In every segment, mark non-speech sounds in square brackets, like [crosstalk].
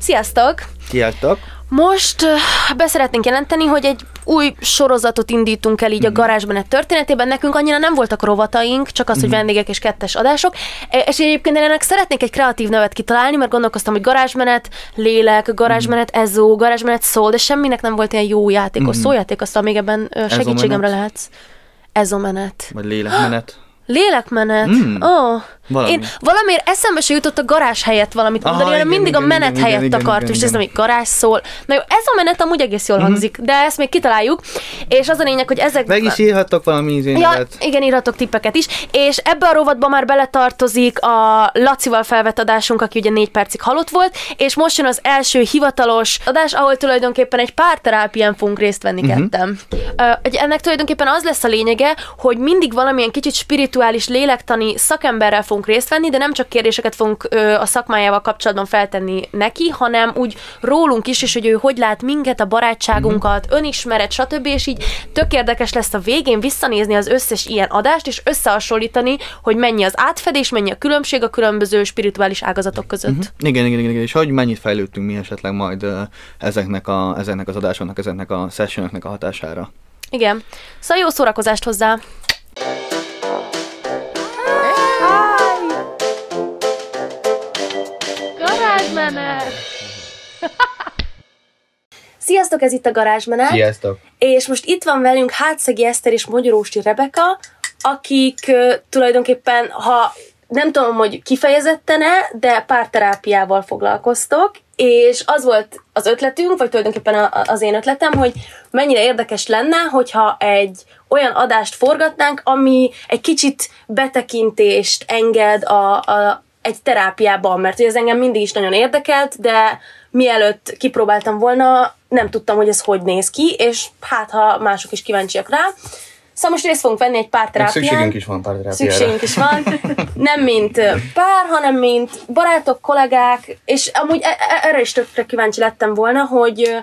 Sziasztok! Sziasztok! Most beszeretnénk jelenteni, hogy egy új sorozatot indítunk el így a garázsmenet történetében. Nekünk annyira nem voltak rovataink, csak az, hogy vendégek és kettes adások. E- És egyébként én ennek szeretnék egy kreatív nevet kitalálni, mert gondolkoztam, hogy garázsmenet, lélek, garázsmenet, ezó, garázsmenet, szól, de semminek nem volt ilyen jó játékos szójáték, aztán még ebben segítségemre lehetsz. Ezomenet. Vagy lélekmenet. [gasps] Lélekmenet. Mm. Oh. Valami. Én valamiért eszembe se jutott a garázs helyett valamit mondani, Aha, hanem igen, mindig igen, a menet igen, helyett igen, akart, igen, és ez nem egy garázs szól. Na jó, ez a menet amúgy egész jól hangzik, de ezt még kitaláljuk. És az a lényeg, hogy ezek... Meg is írhattok valami Ja, izénevet. igen, írhatok tippeket is. És ebbe a rovatba már beletartozik a Lacival felvett adásunk, aki ugye négy percig halott volt, és most jön az első hivatalos adás, ahol tulajdonképpen egy párterápián fogunk részt venni Mhm. ketten. Ö, hogy ennek tulajdonképpen az lesz a lényege, hogy mindig valamilyen kicsit spirituális, lélektani szakemberrel fogunk részt venni, de nem csak kérdéseket fogunk ö, a szakmájával kapcsolatban feltenni neki, hanem úgy rólunk is, és hogy ő hogy lát minket, a barátságunkat, Mhm. önismeret, stb. És így tök érdekes lesz a végén visszanézni az összes ilyen adást, és összehasonlítani, hogy mennyi az átfedés, mennyi a különbség a különböző spirituális ágazatok között. Uh-huh. Igen, igen, igen, igen, és hogy mennyit fejlődtünk mi esetleg majd ezeknek, a, ezeknek az adásoknak, ezeknek a sessionoknak a hatására. Igen. Szóval jó szórakozást hozzá! Garázsmenet! [laughs] Sziasztok, ez itt a Garázsmenet. Sziasztok! És most itt van velünk Hátszegi Eszter és Magyarósti Rebeka, akik tulajdonképpen, ha nem tudom, hogy kifejezetten-e, de párterápiával foglalkoztok, és az volt az ötletünk, vagy tulajdonképpen a- az én ötletem, hogy mennyire érdekes lenne, hogyha egy olyan adást forgatnánk, ami egy kicsit betekintést enged a, a, egy terápiában, mert ez engem mindig is nagyon érdekelt, de mielőtt kipróbáltam volna, nem tudtam, hogy ez hogy néz ki, és hát, ha mások is kíváncsiak rá. Szóval most részt fogunk venni egy pár terápián. szükségünk is van párterápiára. Szükségünk is van. Nem mint pár, hanem mint barátok, kollégák, és amúgy e- e- erre is tökre kíváncsi lettem volna, hogy,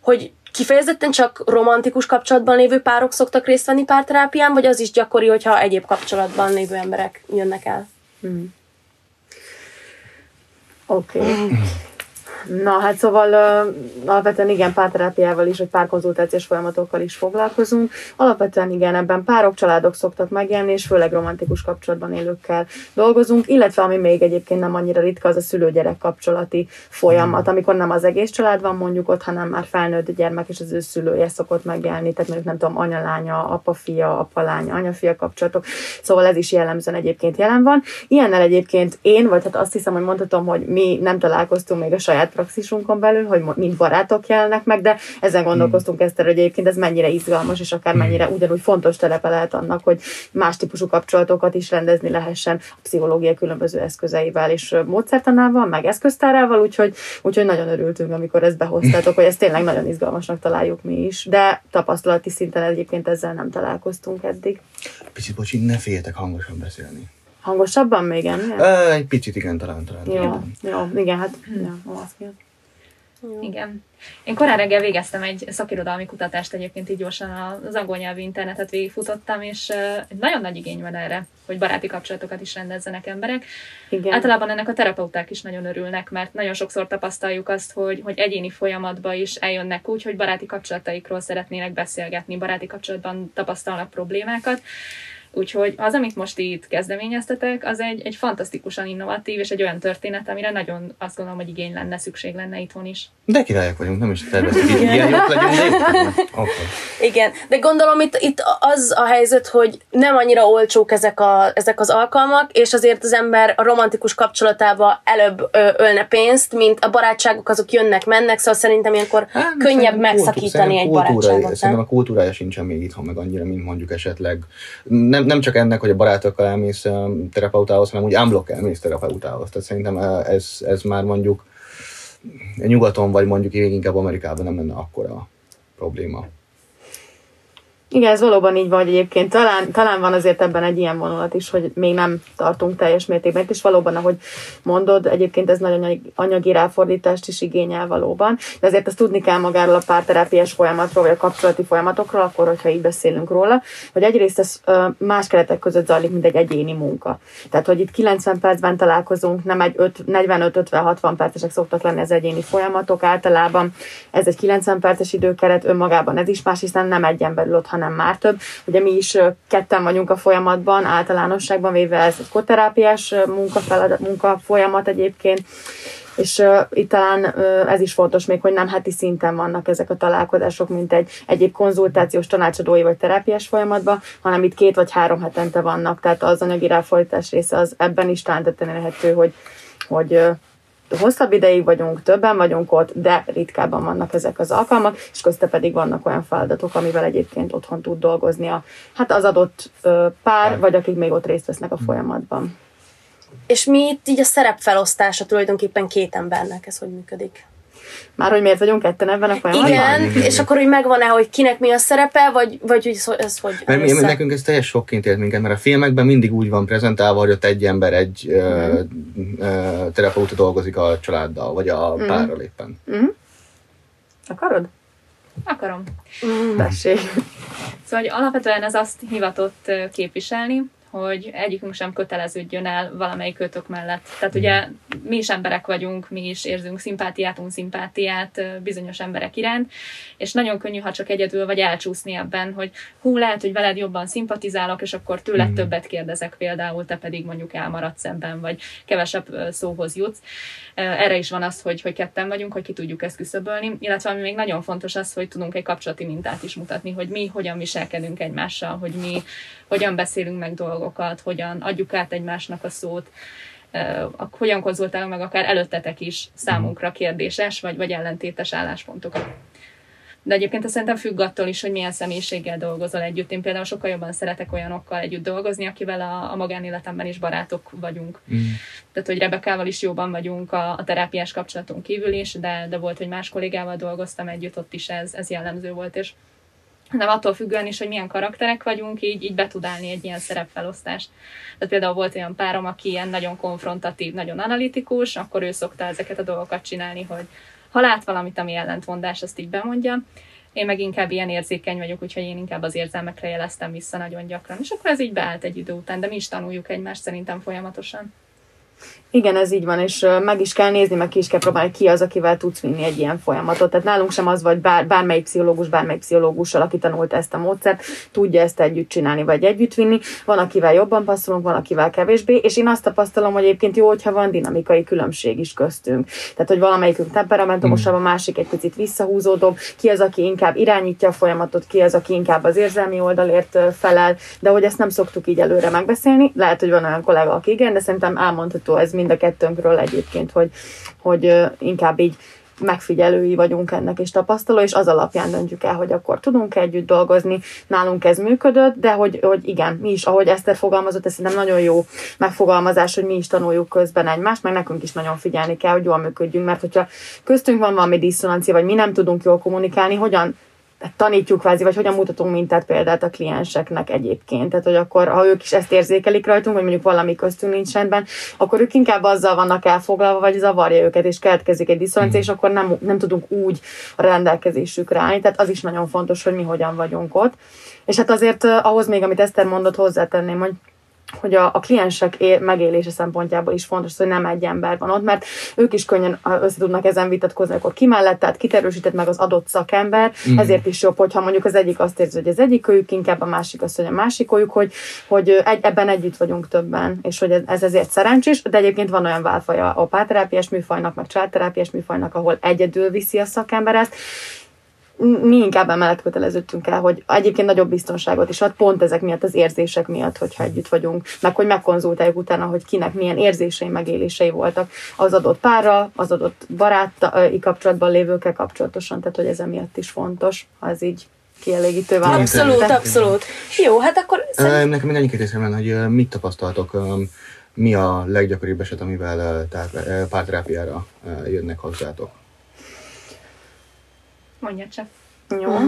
hogy kifejezetten csak romantikus kapcsolatban lévő párok szoktak részt venni párterápián, vagy az is gyakori, hogyha egyéb kapcsolatban lévő emberek jönnek el? Oké. Okay. [clears throat] [clears throat] Na, hát szóval uh, alapvetően igen, párterápiával is, vagy párkonzultációs folyamatokkal is foglalkozunk. Alapvetően igen, ebben párok, családok szoktak megjelenni, és főleg romantikus kapcsolatban élőkkel dolgozunk, illetve ami még egyébként nem annyira ritka, az a szülő-gyerek kapcsolati folyamat, amikor nem az egész család van mondjuk ott, hanem már felnőtt gyermek és az ő szülője szokott megjelenni, tehát mondjuk nem tudom, anya-lánya, apa-fia, apa-lánya, anya-fia kapcsolatok, szóval ez is jellemzően egyébként jelen van. Ilyennel egyébként én, vagy hát azt hiszem, hogy mondhatom, hogy mi nem találkoztunk még a saját praxisunkon belül, hogy mint barátok jelennek meg, de ezen gondolkoztunk ezt hogy egyébként ez mennyire izgalmas, és akár mennyire ugyanúgy fontos telepe lehet annak, hogy más típusú kapcsolatokat is rendezni lehessen a pszichológia különböző eszközeivel és módszertanával, meg eszköztárával, úgyhogy, úgyhogy nagyon örültünk, amikor ezt behoztátok, hogy ezt tényleg nagyon izgalmasnak találjuk mi is, de tapasztalati szinten egyébként ezzel nem találkoztunk eddig. Picit, bocsi, ne féljetek hangosan beszélni. Hangosabban még ennél? Ö, egy picit igen, talán, talán. Jó, jó, igen, hát az miatt. Igen. Én korán reggel végeztem egy szakirodalmi kutatást, egyébként így gyorsan az angol nyelvű internetet végigfutottam, és egy nagyon nagy igény van erre, hogy baráti kapcsolatokat is rendezzenek emberek. Igen. Általában ennek a terapeuták is nagyon örülnek, mert nagyon sokszor tapasztaljuk azt, hogy, hogy egyéni folyamatba is eljönnek úgy, hogy baráti kapcsolataikról szeretnének beszélgetni, baráti kapcsolatban tapasztalnak problémákat. Úgyhogy az, amit most itt kezdeményeztetek, az egy, egy fantasztikusan innovatív és egy olyan történet, amire nagyon azt gondolom, hogy igény lenne, szükség lenne itthon is. De királyok vagyunk, nem is terveztük, hogy ilyen jók legyünk. [laughs] Oké. Igen, de gondolom itt, itt az a helyzet, hogy nem annyira olcsók ezek, a, ezek az alkalmak, és azért az ember a romantikus kapcsolatába előbb ö, ölne pénzt, mint a barátságok azok jönnek, mennek, szóval szerintem ilyenkor Hát, könnyebb szerintem megszakítani egy kultúra- barátságot. Szerintem a kultúrája sincsen még itthon meg annyira, mint mondjuk esetleg. Nem, nem csak ennek, hogy a barátokkal elmész terapeutához, hanem úgy unblock elmész terapeutához. Tehát szerintem ez, ez már mondjuk nyugaton, vagy mondjuk inkább Amerikában nem lenne akkora probléma. Igen, ez valóban így van egyébként. Talán, talán van azért ebben egy ilyen vonulat is, hogy még nem tartunk teljes mértékben, és valóban, ahogy mondod, egyébként ez nagyon anyagi ráfordítást is igényel valóban, de azért azt tudni kell magáról a párterápiás folyamatról, vagy a kapcsolati folyamatokról, akkor, hogyha így beszélünk róla, hogy egyrészt ez más keretek között zajlik, mint egy egyéni munka. Tehát, hogy itt 90 percben találkozunk, nem egy 45-50-60 percesek szoktak lenni az egyéni folyamatok általában. Ez egy 90 perces időkeret önmagában, ez is más, hiszen nem egy ember ott, hanem már több. Ugye mi is ketten vagyunk a folyamatban, általánosságban véve ez egy koterápiás munka, munka folyamat egyébként, és uh, itt talán uh, ez is fontos még, hogy nem heti szinten vannak ezek a találkozások, mint egy egyéb konzultációs tanácsadói vagy terápiás folyamatban, hanem itt két vagy három hetente vannak, tehát az anyagi ráfordítás része az ebben is talán tetten lehető, hogy, hogy uh, hosszabb ideig vagyunk, többen vagyunk ott, de ritkábban vannak ezek az alkalmak, és közte pedig vannak olyan feladatok, amivel egyébként otthon tud dolgozni a, hát az adott pár, vagy akik még ott részt vesznek a folyamatban. És mi itt így a szerepfelosztása tulajdonképpen két embernek, ez hogy működik? Már hogy miért vagyunk ketten ebben a folyamatban? Igen, igen, és akkor hogy megvan-e, hogy kinek mi a szerepe, vagy, vagy hogy ez hogy mert mi, nekünk ez teljes sokként élt minket, mert a filmekben mindig úgy van prezentálva, hogy ott egy ember, egy mm. ö, ö, terapeuta dolgozik a családdal, vagy a mm. párral éppen. Mm. Akarod? Akarom. Mm. Tessék. Szóval hogy alapvetően ez azt hivatott képviselni, hogy egyikünk sem köteleződjön el valamelyik kötök mellett. Tehát ugye mi is emberek vagyunk, mi is érzünk szimpátiát, unszimpátiát bizonyos emberek iránt, és nagyon könnyű, ha csak egyedül vagy elcsúszni ebben, hogy hú, lehet, hogy veled jobban szimpatizálok, és akkor tőled mm. többet kérdezek például, te pedig mondjuk elmaradsz szemben, vagy kevesebb szóhoz jutsz. Erre is van az, hogy, hogy ketten vagyunk, hogy ki tudjuk ezt küszöbölni, illetve ami még nagyon fontos az, hogy tudunk egy kapcsolati mintát is mutatni, hogy mi hogyan viselkedünk egymással, hogy mi hogyan beszélünk meg dolgokat, hogyan adjuk át egymásnak a szót, hogyan konzultálunk meg akár előttetek is számunkra kérdéses vagy, vagy ellentétes álláspontokat. De egyébként szerintem függ attól is, hogy milyen személyiséggel dolgozol együtt. Én például sokkal jobban szeretek olyanokkal együtt dolgozni, akivel a, a magánéletemben is barátok vagyunk. Mm. Tehát, hogy Rebekával is jóban vagyunk a, a terápiás kapcsolaton kívül is, de, de volt, hogy más kollégával dolgoztam együtt, ott is ez, ez jellemző volt, és hanem attól függően is, hogy milyen karakterek vagyunk, így, így be tud állni egy ilyen szerepfelosztás. Tehát például volt olyan párom, aki ilyen nagyon konfrontatív, nagyon analitikus, akkor ő szokta ezeket a dolgokat csinálni, hogy ha lát valamit, ami ellentmondás, azt így bemondja. Én meg inkább ilyen érzékeny vagyok, úgyhogy én inkább az érzelmekre jeleztem vissza nagyon gyakran. És akkor ez így beállt egy idő után, de mi is tanuljuk egymást szerintem folyamatosan. Igen, ez így van, és meg is kell nézni, meg ki is kell próbálni, ki az, akivel tudsz vinni egy ilyen folyamatot. Tehát nálunk sem az vagy bár, bármelyik pszichológus, bármelyik pszichológussal, aki tanult ezt a módszert, tudja ezt együtt csinálni, vagy együtt vinni. Van, akivel jobban passzolunk, van, akivel kevésbé, és én azt tapasztalom, hogy egyébként jó, hogyha van dinamikai különbség is köztünk. Tehát, hogy valamelyikünk temperamentumosabb, a másik egy picit visszahúzódóbb, ki az, aki inkább irányítja a folyamatot, ki az, aki inkább az érzelmi oldalért felel, de hogy ezt nem szoktuk így előre megbeszélni. Lehet, hogy van olyan kollega, aki igen, de szerintem elmondható ez mind a kettőnkről egyébként, hogy, hogy inkább így megfigyelői vagyunk ennek és tapasztaló, és az alapján döntjük el, hogy akkor tudunk együtt dolgozni, nálunk ez működött, de hogy, hogy igen, mi is, ahogy Eszter fogalmazott, ez szerintem nagyon jó megfogalmazás, hogy mi is tanuljuk közben egymást, meg nekünk is nagyon figyelni kell, hogy jól működjünk, mert hogyha köztünk van valami diszonancia, vagy mi nem tudunk jól kommunikálni, hogyan tanítjuk kvázi, vagy hogyan mutatunk mintát példát a klienseknek egyébként. Tehát, hogy akkor, ha ők is ezt érzékelik rajtunk, vagy mondjuk valami köztünk nincs rendben, akkor ők inkább azzal vannak elfoglalva, vagy zavarja őket, és keletkezik egy diszonancia, és akkor nem, nem tudunk úgy a rendelkezésükre állni. Tehát az is nagyon fontos, hogy mi hogyan vagyunk ott. És hát azért ahhoz még, amit Eszter mondott, hozzátenném, hogy hogy a, a kliensek é, megélése szempontjából is fontos, hogy nem egy ember van ott, mert ők is könnyen össze tudnak ezen vitatkozni, akkor ki mellett, tehát kiterősített meg az adott szakember, mm. ezért is jobb, hogyha mondjuk az egyik azt érzi, hogy az egyik őjük, inkább a másik azt, hogy a másik őjük, hogy, hogy egy, ebben együtt vagyunk többen, és hogy ez, ez ezért szerencsés, de egyébként van olyan válfaja a páterápiás műfajnak, meg családterápiás műfajnak, ahol egyedül viszi a szakember ezt, mi inkább emellett köteleződtünk el, hogy egyébként nagyobb biztonságot is ad, pont ezek miatt, az érzések miatt, hogyha együtt vagyunk, meg hogy megkonzultáljuk utána, hogy kinek milyen érzései, megélései voltak az adott párra, az adott baráti kapcsolatban lévőkkel kapcsolatosan, tehát hogy ez emiatt is fontos, ha ez így kielégítő válasz. Abszolút, abszolút. Jó, hát akkor... Szerint... Nekem még annyi kérdésem lenne, hogy mit tapasztaltok, mi a leggyakoribb eset, amivel párterápiára jönnek hozzátok? Mondja csak. Jó.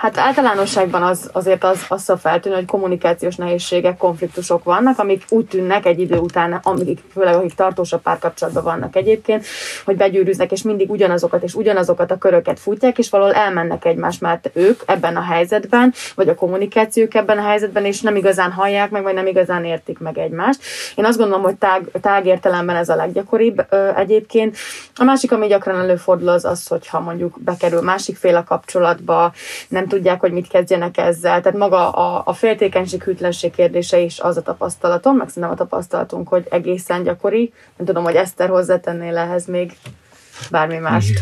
Hát általánosságban az, azért az, az a feltűnő, hogy kommunikációs nehézségek, konfliktusok vannak, amik úgy tűnnek egy idő után, amíg, főleg akik tartósabb párkapcsolatban vannak egyébként, hogy begyűrűznek, és mindig ugyanazokat és ugyanazokat a köröket futják, és valahol elmennek egymás, mert ők ebben a helyzetben, vagy a kommunikációk ebben a helyzetben, és nem igazán hallják meg, vagy nem igazán értik meg egymást. Én azt gondolom, hogy tág, tág értelemben ez a leggyakoribb ö, egyébként. A másik, ami gyakran előfordul, az az, hogyha mondjuk bekerül másik fél a kapcsolatba, nem tudják, hogy mit kezdjenek ezzel. Tehát maga a, a féltékenység, hűtlenség kérdése is az a tapasztalatom, meg szerintem a tapasztalatunk, hogy egészen gyakori. Nem tudom, hogy Eszter hozzátennél ehhez még bármi mást.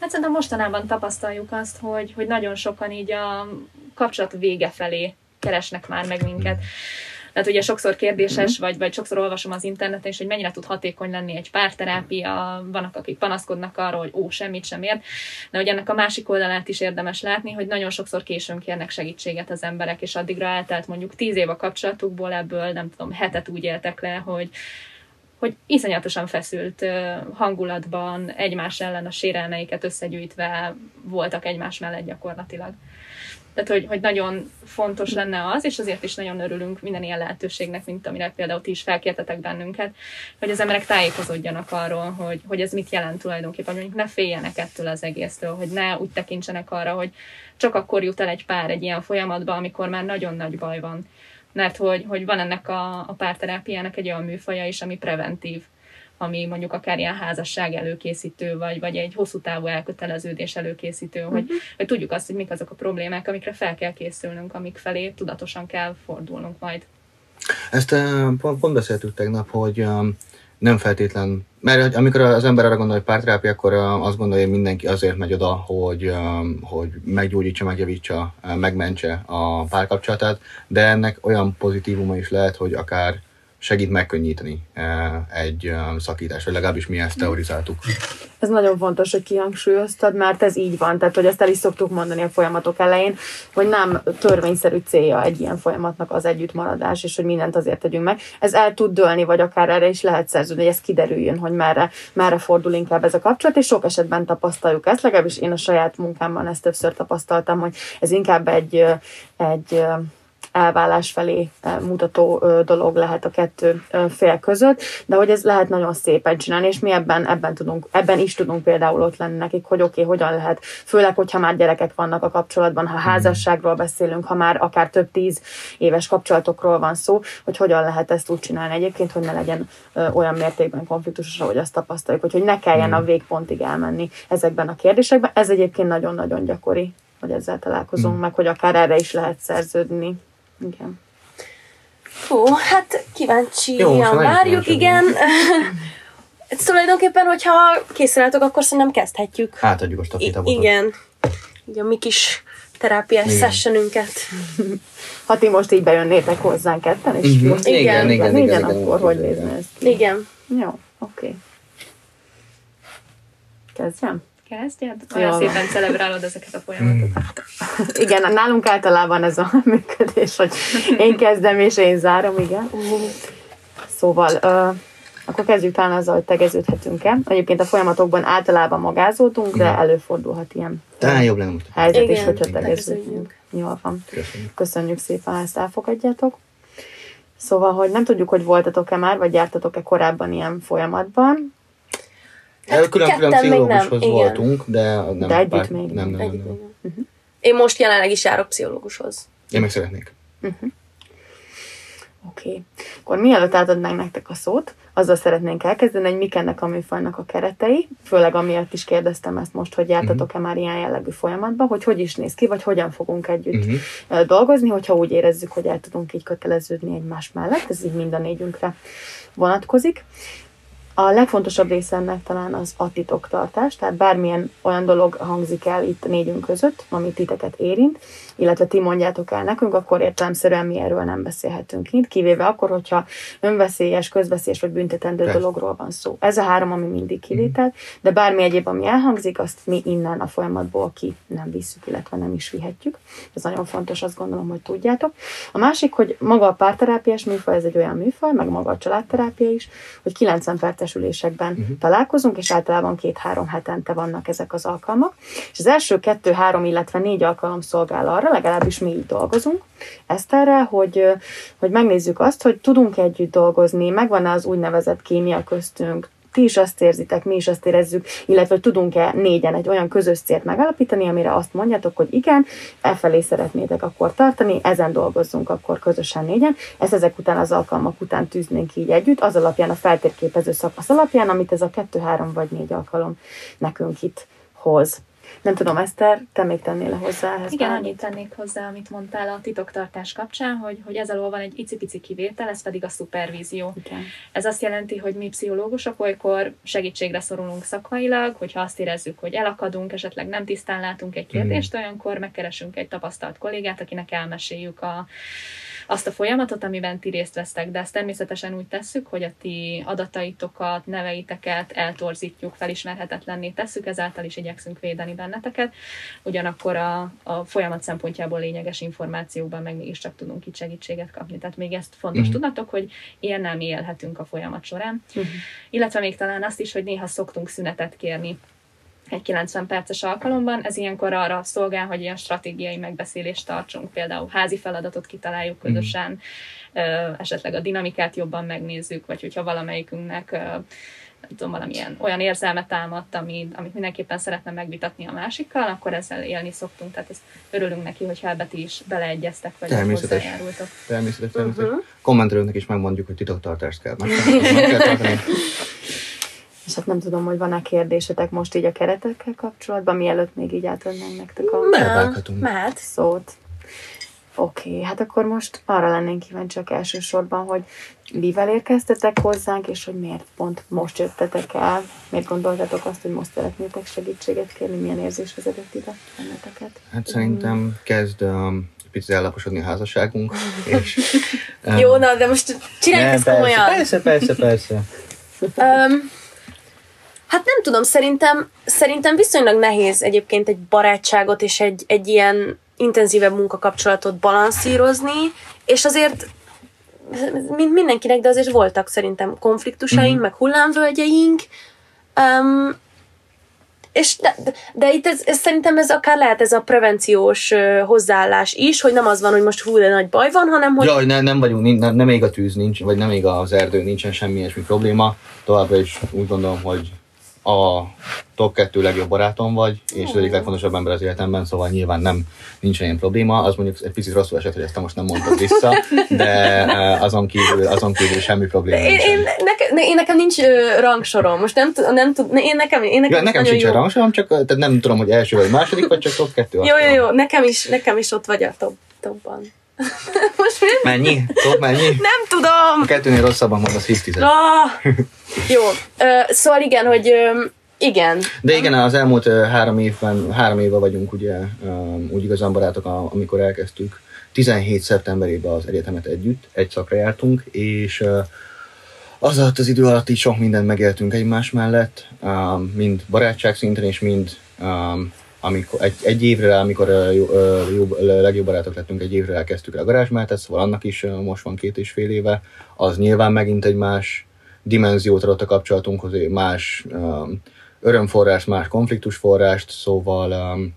Hát szerintem mostanában tapasztaljuk azt, hogy, hogy nagyon sokan így a kapcsolat vége felé keresnek már meg minket. Tehát ugye sokszor kérdéses, vagy, vagy sokszor olvasom az interneten is, hogy mennyire tud hatékony lenni egy párterápia, vannak, akik panaszkodnak arról, hogy ó, semmit sem ér, de hogy ennek a másik oldalát is érdemes látni, hogy nagyon sokszor későn kérnek segítséget az emberek, és addigra eltelt mondjuk tíz év a kapcsolatukból, ebből nem tudom, hetet úgy éltek le, hogy, hogy iszonyatosan feszült hangulatban egymás ellen a sérelmeiket összegyűjtve voltak egymás mellett gyakorlatilag. Tehát, hogy, hogy nagyon fontos lenne az, és azért is nagyon örülünk minden ilyen lehetőségnek, mint amire például ti is felkértetek bennünket, hogy az emberek tájékozódjanak arról, hogy, hogy ez mit jelent tulajdonképpen, hogy ne féljenek ettől az egésztől, hogy ne úgy tekintsenek arra, hogy csak akkor jut el egy pár egy ilyen folyamatba, amikor már nagyon nagy baj van. Mert hogy, hogy van ennek a, a párterápiának egy olyan műfaja is, ami preventív ami mondjuk akár ilyen házasság előkészítő, vagy, vagy egy hosszú távú elköteleződés előkészítő, uh-huh. hogy, mhm. hogy tudjuk azt, hogy mik azok a problémák, amikre fel kell készülnünk, amik felé tudatosan kell fordulnunk majd. Ezt pont, pont beszéltük tegnap, hogy nem feltétlen, mert amikor az ember arra gondol, hogy párterápia, akkor azt gondolja, hogy mindenki azért megy oda, hogy, hogy meggyógyítsa, megjavítsa, megmentse a párkapcsolatát, de ennek olyan pozitívuma is lehet, hogy akár segít megkönnyíteni eh, egy eh, szakítást, vagy legalábbis mi ezt teorizáltuk. Ez nagyon fontos, hogy kihangsúlyoztad, mert ez így van. Tehát, hogy ezt el is szoktuk mondani a folyamatok elején, hogy nem törvényszerű célja egy ilyen folyamatnak az együttmaradás, és hogy mindent azért tegyünk meg. Ez el tud dőlni, vagy akár erre is lehet szerződni, hogy ez kiderüljön, hogy merre, merre fordul inkább ez a kapcsolat, és sok esetben tapasztaljuk ezt, legalábbis én a saját munkámban ezt többször tapasztaltam, hogy ez inkább egy, egy elvállás felé eh, mutató dolog lehet a kettő fél között, de hogy ez lehet nagyon szépen csinálni, és mi ebben, ebben, tudunk, ebben is tudunk például ott lenni nekik, hogy oké, okay, hogyan lehet, főleg, hogyha már gyerekek vannak a kapcsolatban, ha házasságról beszélünk, ha már akár több tíz éves kapcsolatokról van szó, hogy hogyan lehet ezt úgy csinálni egyébként, hogy ne legyen olyan mértékben konfliktusos, ahogy azt tapasztaljuk, hogy, hogy ne kelljen a végpontig elmenni ezekben a kérdésekben. Ez egyébként nagyon-nagyon gyakori, hogy ezzel találkozunk, mm. meg hogy akár erre is lehet szerződni. Igen. Hú, hát kíváncsian várjuk, igen. [laughs] Ez tulajdonképpen, hogyha készen álltok, akkor szerintem kezdhetjük. Átadjuk a stafétabotot. Igen. Így a mi kis terápiás sessionünket. Ha ti most így bejönnétek hozzánk ketten, és uh-huh. most igen, igen, igen, igen, igen, akkor hogy nézne ez ki? Igen. Jó, oké. Okay. Kezdjem? Kezdjed? Olyan Jó. szépen celebrálod ezeket a folyamatokat. igen, nálunk általában ez a [laughs] működés, hogy én kezdem és én zárom, igen. Szóval, uh, akkor kezdjük talán azzal, hogy tegeződhetünk el. Egyébként a folyamatokban általában magázódunk, de előfordulhat ilyen talán jobb lenne most. helyzet igen, is, hogyha tegeződünk. Jól van. Köszönjük. Köszönjük szépen, ha ezt elfogadjátok. Szóval, hogy nem tudjuk, hogy voltatok-e már, vagy jártatok-e korábban ilyen folyamatban. Hát Külön-külön pszichológushoz voltunk, de nem. De együtt pár, még nem. nem, nem, nem. nem. Uh-huh. Én most jelenleg is járok pszichológushoz. Én meg szeretnék. Uh-huh. Oké. Okay. Akkor mielőtt átadnánk nektek a szót, azzal szeretnénk elkezdeni, hogy mik ennek a műfajnak a keretei, főleg amiatt is kérdeztem ezt most, hogy jártatok-e már ilyen jellegű folyamatban, hogy hogy is néz ki, vagy hogyan fogunk együtt uh-huh. dolgozni, hogyha úgy érezzük, hogy el tudunk így köteleződni egymás mellett, ez így mind a négyünkre vonatkozik. A legfontosabb része ennek talán az a titoktartás, tehát bármilyen olyan dolog hangzik el itt négyünk között, amit titeket érint, illetve ti mondjátok el nekünk, akkor értelemszerűen mi erről nem beszélhetünk itt, kivéve akkor, hogyha önveszélyes, közveszélyes vagy büntetendő Persze. dologról van szó. Ez a három, ami mindig kivétel, de bármi egyéb, ami elhangzik, azt mi innen a folyamatból ki nem visszük, illetve nem is vihetjük. Ez nagyon fontos, azt gondolom, hogy tudjátok. A másik, hogy maga a párterápiás műfaj, ez egy olyan műfaj, meg maga a családterápia is, hogy 90 perces együttesülésekben uh-huh. találkozunk, és általában két-három hetente vannak ezek az alkalmak. És az első kettő-három, illetve négy alkalom szolgál arra, legalábbis mi így dolgozunk, Eszterrel, hogy, hogy megnézzük azt, hogy tudunk együtt dolgozni, megvan az úgynevezett kémia köztünk, ti is azt érzitek, mi is azt érezzük, illetve tudunk-e négyen egy olyan közös célt megállapítani, amire azt mondjátok, hogy igen, e felé szeretnétek akkor tartani, ezen dolgozzunk akkor közösen négyen. Ezt ezek után az alkalmak után tűznénk így együtt, az alapján a feltérképező szakasz alapján, amit ez a kettő, három vagy négy alkalom nekünk itt hoz. Nem tudom, Eszter, te még tennél hozzá ehhez? Igen, annyit tennék hozzá, amit mondtál a titoktartás kapcsán, hogy, hogy ez alól van egy icipici kivétel, ez pedig a szupervízió. Igen. Ez azt jelenti, hogy mi pszichológusok olykor segítségre szorulunk szakmailag, hogyha azt érezzük, hogy elakadunk, esetleg nem tisztán látunk egy kérdést, olyankor megkeresünk egy tapasztalt kollégát, akinek elmeséljük a, azt a folyamatot, amiben ti részt vesztek, de ezt természetesen úgy tesszük, hogy a ti adataitokat, neveiteket eltorzítjuk, felismerhetetlenné tesszük, ezáltal is igyekszünk védeni benneteket. Ugyanakkor a, a folyamat szempontjából lényeges információkban meg mégiscsak tudunk itt segítséget kapni. Tehát még ezt fontos uh-huh. tudnatok, hogy ilyen nem élhetünk a folyamat során. Uh-huh. Illetve még talán azt is, hogy néha szoktunk szünetet kérni egy 90 perces alkalomban. Ez ilyenkor arra szolgál, hogy ilyen stratégiai megbeszélést tartsunk, például házi feladatot kitaláljuk mhm. közösen, mm. esetleg a dinamikát jobban megnézzük, vagy hogyha valamelyikünknek nem tudom, valamilyen olyan érzelmet támadt, amit, amit mindenképpen szeretne megvitatni a másikkal, akkor ezzel élni szoktunk. Tehát ezt örülünk neki, hogyha ebbe ti is beleegyeztek, vagy természetes, hozzájárultok. Természetes, természetes. Uh-huh. Kommentelőknek is megmondjuk, hogy titoktartást kell. [laughs] Meg kell hát nem tudom, hogy van-e kérdésetek most így a keretekkel kapcsolatban, mielőtt még így átadnánk nektek a mehet. szót. Oké, okay, hát akkor most arra lennénk kíváncsiak elsősorban, hogy mivel érkeztetek hozzánk, és hogy miért pont most jöttetek el, miért gondoltatok azt, hogy most szeretnétek segítséget kérni, milyen érzés vezetett ide benneteket? Hát szerintem kezd um, picit ellaposodni a házasságunk. [laughs] és, um, Jó, na, de most csináljuk ezt komolyan. Persze, persze, persze. um, Hát nem tudom, szerintem, szerintem viszonylag nehéz egyébként egy barátságot és egy, egy ilyen intenzívebb munkakapcsolatot balanszírozni, és azért mint mindenkinek, de azért voltak szerintem konfliktusaink, mm-hmm. meg hullámvölgyeink, um, és de, de, itt ez, ez, szerintem ez akár lehet ez a prevenciós uh, hozzáállás is, hogy nem az van, hogy most hú, de nagy baj van, hanem hogy... Jaj, ne, nem vagyunk, nem, nem ég a tűz, nincs, vagy nem ég az erdő, nincsen semmi ilyesmi probléma. Továbbra is úgy gondolom, hogy a top 2 legjobb barátom vagy, és az egyik legfontosabb ember az életemben, szóval nyilván nem nincs ilyen probléma. Az mondjuk egy picit rosszul esett, hogy ezt most nem mondtad vissza, de eh, azon kívül, azon kívül semmi probléma én, én, neke, én, nekem nincs rangsorom, most nem, nem tud, én nekem, én nekem, ja, nekem sincs jó. rangsorom, csak tehát nem tudom, hogy első vagy második, vagy csak top 2. Jó, jó, jó, nekem is, nekem is ott vagy a top, topban. [laughs] Most mi? Mennyi? Top mennyi? Nem tudom. A kettőnél rosszabban mondasz 10 10 ah, Jó, szóval igen, hogy igen. De igen, az elmúlt három évben, három éve vagyunk ugye úgy igazán barátok, amikor elkezdtük. 17 szeptemberében az egyetemet együtt, egy szakra jártunk, és az alatt az idő alatt így sok mindent megéltünk egymás mellett, mind barátság szinten, és mind amikor, egy, egy évre, amikor uh, jó, jó, legjobb barátok lettünk, egy évre elkezdtük a garázsmátet, szóval annak is most van két és fél éve. Az nyilván megint egy más dimenziót adott a kapcsolatunkhoz, más um, örömforrás, más konfliktusforrást, szóval um,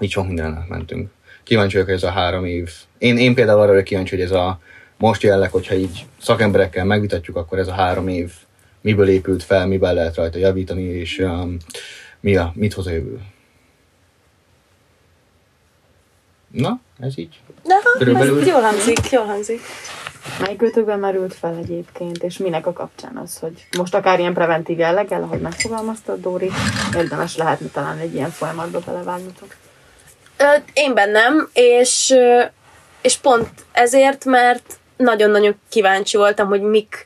így sok mindenet mentünk. Kíváncsi vagyok, hogy ez a három év. Én, én például arra kíváncsi, hogy ez a most jelenleg, hogyha így szakemberekkel megvitatjuk, akkor ez a három év miből épült fel, miben lehet rajta javítani, és um, mi a, mit hoz a jövő. Na, ez így. Na, ez jól hangzik, jól hangzik. Melyik ötökben merült fel egyébként, és minek a kapcsán az, hogy most akár ilyen preventív jelleggel, ahogy megfogalmaztad, Dóri, érdemes lehetne talán egy ilyen folyamatba belevágnotok? Én bennem, és, és pont ezért, mert nagyon-nagyon kíváncsi voltam, hogy mik,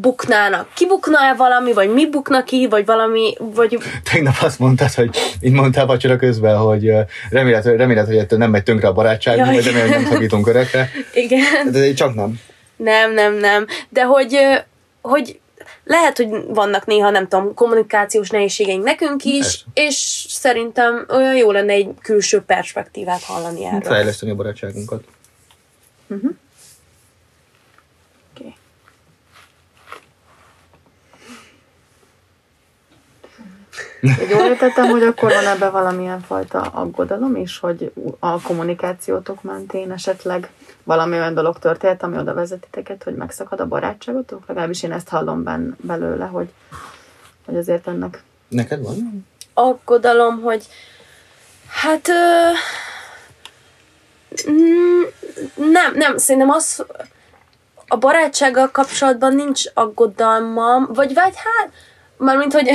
buknának. Kibukna-e valami, vagy mi bukna ki, vagy valami, vagy... Tegnap azt mondtad, hogy így mondtál vacsora közben, hogy remélet, remélet hogy ettől nem megy tönkre a barátság, vagy remélet, hogy nem szakítunk öregre. Igen. De csak nem. Nem, nem, nem. De hogy, hogy lehet, hogy vannak néha, nem tudom, kommunikációs nehézségeink nekünk is, Persze. és szerintem olyan jó lenne egy külső perspektívát hallani erről. Fejleszteni a barátságunkat. Uh-huh. Hogy jól értettem, hogy akkor van ebben valamilyen fajta aggodalom is, hogy a kommunikációtok mentén esetleg valami olyan dolog történt, ami oda vezetiteket, hogy megszakad a barátságotok? Legalábbis én ezt hallom ben, belőle, hogy, hogy azért ennek... Neked van? Aggodalom, hogy hát ö, mm, nem, nem, szerintem az a barátsággal kapcsolatban nincs aggodalmam, vagy vagy hát, mármint, hogy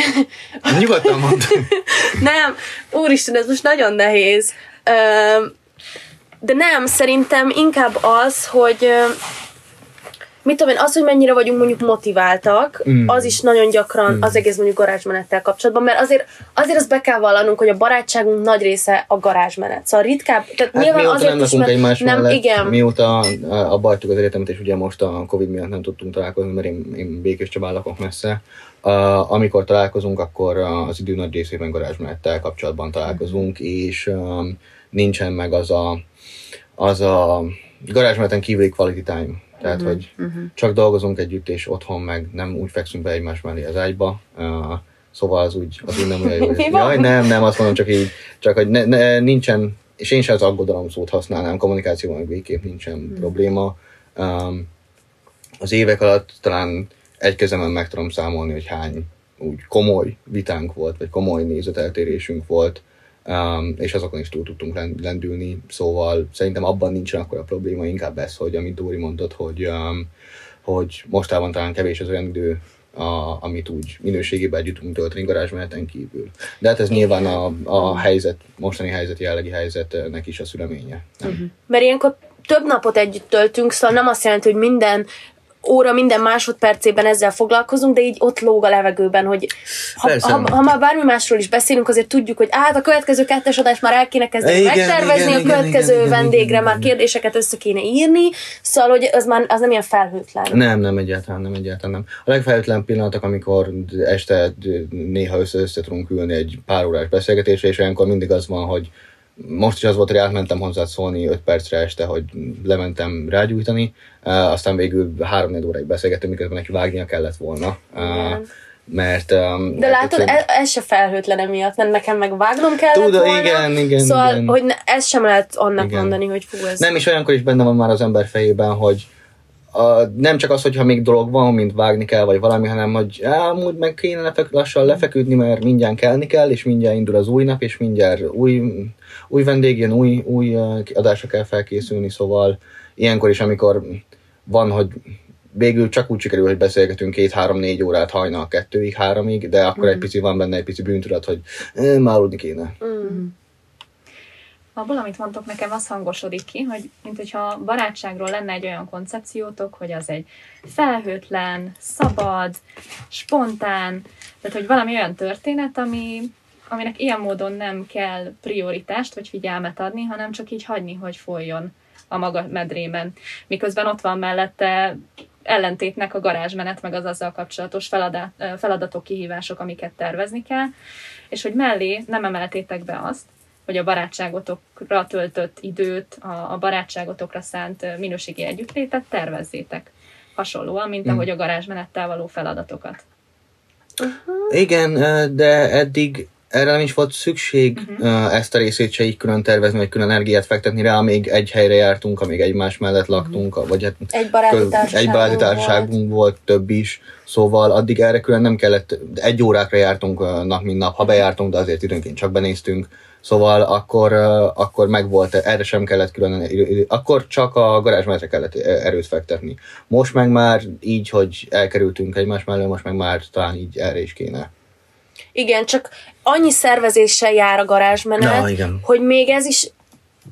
Nyugodtan mondd. [laughs] nem, úristen, ez most nagyon nehéz. De nem, szerintem inkább az, hogy mit tudom én, az, hogy mennyire vagyunk mondjuk motiváltak, Mm. az is nagyon gyakran mm. az egész mondjuk garázsmenettel kapcsolatban, mert azért, azért azt be kell vallanunk, hogy a barátságunk nagy része a garázsmenet. Szóval ritkább, tehát Hát nyilván azért nem is, mert egymás nem, mellett, igen, mióta abba az egyetemet, és ugye most a Covid miatt nem tudtunk találkozni, mert én, én Békés Csabán lakok messze. Uh, amikor találkozunk, akkor az idő nagy részében garázsmenettel kapcsolatban találkozunk, és um, nincsen meg az a, az a garázsmeneten kívüli quality time. Tehát, hogy csak dolgozunk együtt, és otthon meg nem úgy fekszünk be egymás mellé az ágyba. Uh, szóval az úgy, az úgy nem olyan jó. [laughs] Jaj, nem, nem, azt mondom, csak így, csak hogy ne, ne, nincsen, és én sem az aggodalom szót használnám, kommunikációban meg végképp nincsen hmm. probléma. Um, az évek alatt talán egy kezemen meg tudom számolni, hogy hány úgy komoly vitánk volt, vagy komoly nézeteltérésünk volt, um, és azokon is túl tudtunk len- lendülni, szóval szerintem abban nincsen akkor a probléma, inkább ez, hogy amit Dóri mondott, hogy, um, hogy mostában talán kevés az olyan idő, a, amit úgy minőségében együtt tudunk tölteni garázsmeneten kívül. De hát ez nyilván a, a helyzet, mostani helyzet, jelenlegi helyzetnek is a szüleménye. Nem? mert ilyenkor több napot együtt töltünk, szóval nem azt jelenti, hogy minden óra, minden másodpercében ezzel foglalkozunk, de így ott lóg a levegőben, hogy ha, Persze. ha, ha már bármi másról is beszélünk, azért tudjuk, hogy át a következő kettes adás már el kéne kezdeni Igen, megtervezni, igen, a következő igen, igen, vendégre igen, már kérdéseket össze kéne írni, szóval hogy az már az nem ilyen felhőtlen. Nem, nem egyáltalán, nem egyáltalán nem. A legfelhőtlen pillanatok, amikor este néha össze-össze tudunk ülni egy pár órás beszélgetésre, és olyankor mindig az van, hogy most is az volt, hogy átmentem hozzá szólni 5 percre este, hogy lementem rágyújtani, uh, aztán végül 3-4 óráig beszélgettünk, miközben neki vágnia kellett volna. Uh, mert... Um, De látod, egyszerűen- ez, ez se felhőtlen emiatt, mert nekem meg vágnom kellett Tudom, volna. igen, igen, Szóval, igen. hogy ne, ez sem lehet annak Igen. mondani, hogy fú, ez... Nem, és olyankor is benne van már az ember fejében, hogy a, nem csak az, hogyha még dolog van, mint vágni kell, vagy valami, hanem hogy amúgy meg kéne lefek, lassan lefeküdni, mert mindjárt kelni kell, és mindjárt indul az új nap, és mindjárt új, új vendég jön, új, új adásra kell felkészülni, szóval ilyenkor is, amikor van, hogy végül csak úgy sikerül, hogy beszélgetünk két-három-négy órát hajnal kettőig, háromig, de akkor egy pici van benne egy pici bűntudat, hogy eh, már aludni kéne. Mm. Abból, amit mondtok, nekem az hangosodik ki, hogy mint hogyha barátságról lenne egy olyan koncepciótok, hogy az egy felhőtlen, szabad, spontán, tehát hogy valami olyan történet, ami, aminek ilyen módon nem kell prioritást vagy figyelmet adni, hanem csak így hagyni, hogy folyjon a maga medrében. Miközben ott van mellette ellentétnek a garázsmenet, meg az azzal kapcsolatos feladat, feladatok, kihívások, amiket tervezni kell, és hogy mellé nem emeltétek be azt, hogy a barátságotokra töltött időt, a, a barátságotokra szánt minőségi együttlétet tervezzétek. Hasonlóan, mint Mm. ahogy a garázsmenettel való feladatokat. Igen, ö, de eddig erre nem is volt szükség uh-huh. ezt a részét se így külön tervezni, vagy külön energiát fektetni rá, amíg egy helyre jártunk, amíg egymás mellett laktunk, uh-huh. vagy hát Egy baráti társaságunk egy baráti volt. társaságunk volt. több is, szóval addig erre külön nem kellett, egy órákra jártunk nap, mint nap, ha bejártunk, de azért időnként csak benéztünk, szóval akkor, akkor megvolt, erre sem kellett külön, akkor csak a garázsmenetre kellett erőt fektetni. Most meg már így, hogy elkerültünk egymás mellé, most meg már talán így erre is kéne. Igen, csak annyi szervezéssel jár a garázsmenet, Na, igen. hogy még ez is,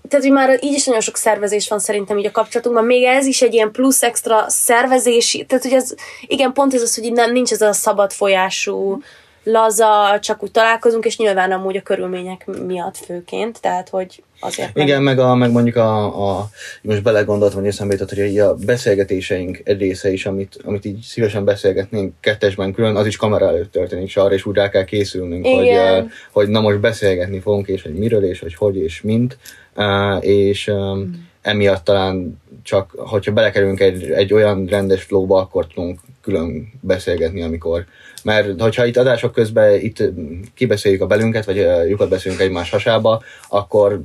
tehát hogy már így is nagyon sok szervezés van szerintem így a kapcsolatunkban, még ez is egy ilyen plusz extra szervezési, tehát hogy ez, igen, pont ez az, hogy nem, nincs ez a szabad folyású, laza, csak úgy találkozunk, és nyilván amúgy a körülmények miatt főként, tehát hogy azért. Igen, meg, a, meg mondjuk a, a most belegondoltam, hogy eszembe jutott, hogy a beszélgetéseink egy része is, amit, amit így szívesen beszélgetnénk kettesben külön, az is kamera előtt történik, és arra is úgy rá kell készülnünk, hogy, Igen. eh, hogy na most beszélgetni fogunk, és hogy miről, és hogy hogy, és mint, Eh, és um, emiatt talán csak hogyha belekerülünk egy, egy olyan rendes flowba, akkor tudunk külön beszélgetni, amikor. Mert hogyha itt adások közben itt kibeszéljük a belünket, vagy lyukat beszélünk egymás hasába, akkor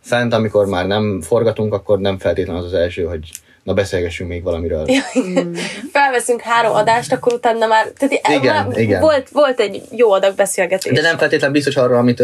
fent, amikor már nem forgatunk, akkor nem feltétlenül az az első, hogy na beszélgessünk még valamiről. Felveszünk három adást, akkor utána már, tehát Igen, már igen. Volt, volt egy jó adag beszélgetés. De nem feltétlenül biztos arról, amit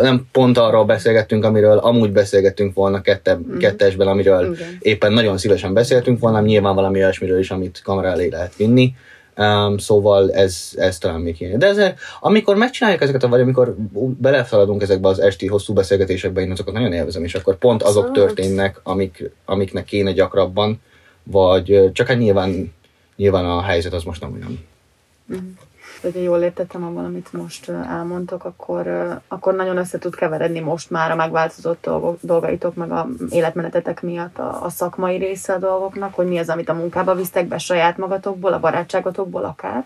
nem pont arról beszélgettünk, amiről amúgy beszélgettünk volna kette, kettesben, amiről Igen. éppen nagyon szívesen beszéltünk volna, nyilván valami olyasmiről is, amit kamera elé lehet vinni. Um, szóval ez, ez talán még ilyen. De ez, amikor megcsináljuk ezeket, vagy amikor beleszaladunk ezekbe az esti hosszú beszélgetésekbe, én azokat nagyon élvezem, és akkor pont azok történnek, amik, amiknek kéne gyakrabban, vagy csak hát nyilván, nyilván a helyzet az most nem olyan. Hogyha jól értettem abban, amit most elmondtok, akkor, akkor nagyon össze tud keveredni most már a megváltozott dolgaitok, meg a életmenetetek miatt a, a szakmai része a dolgoknak, hogy mi az, amit a munkába visztek be saját magatokból, a barátságotokból akár,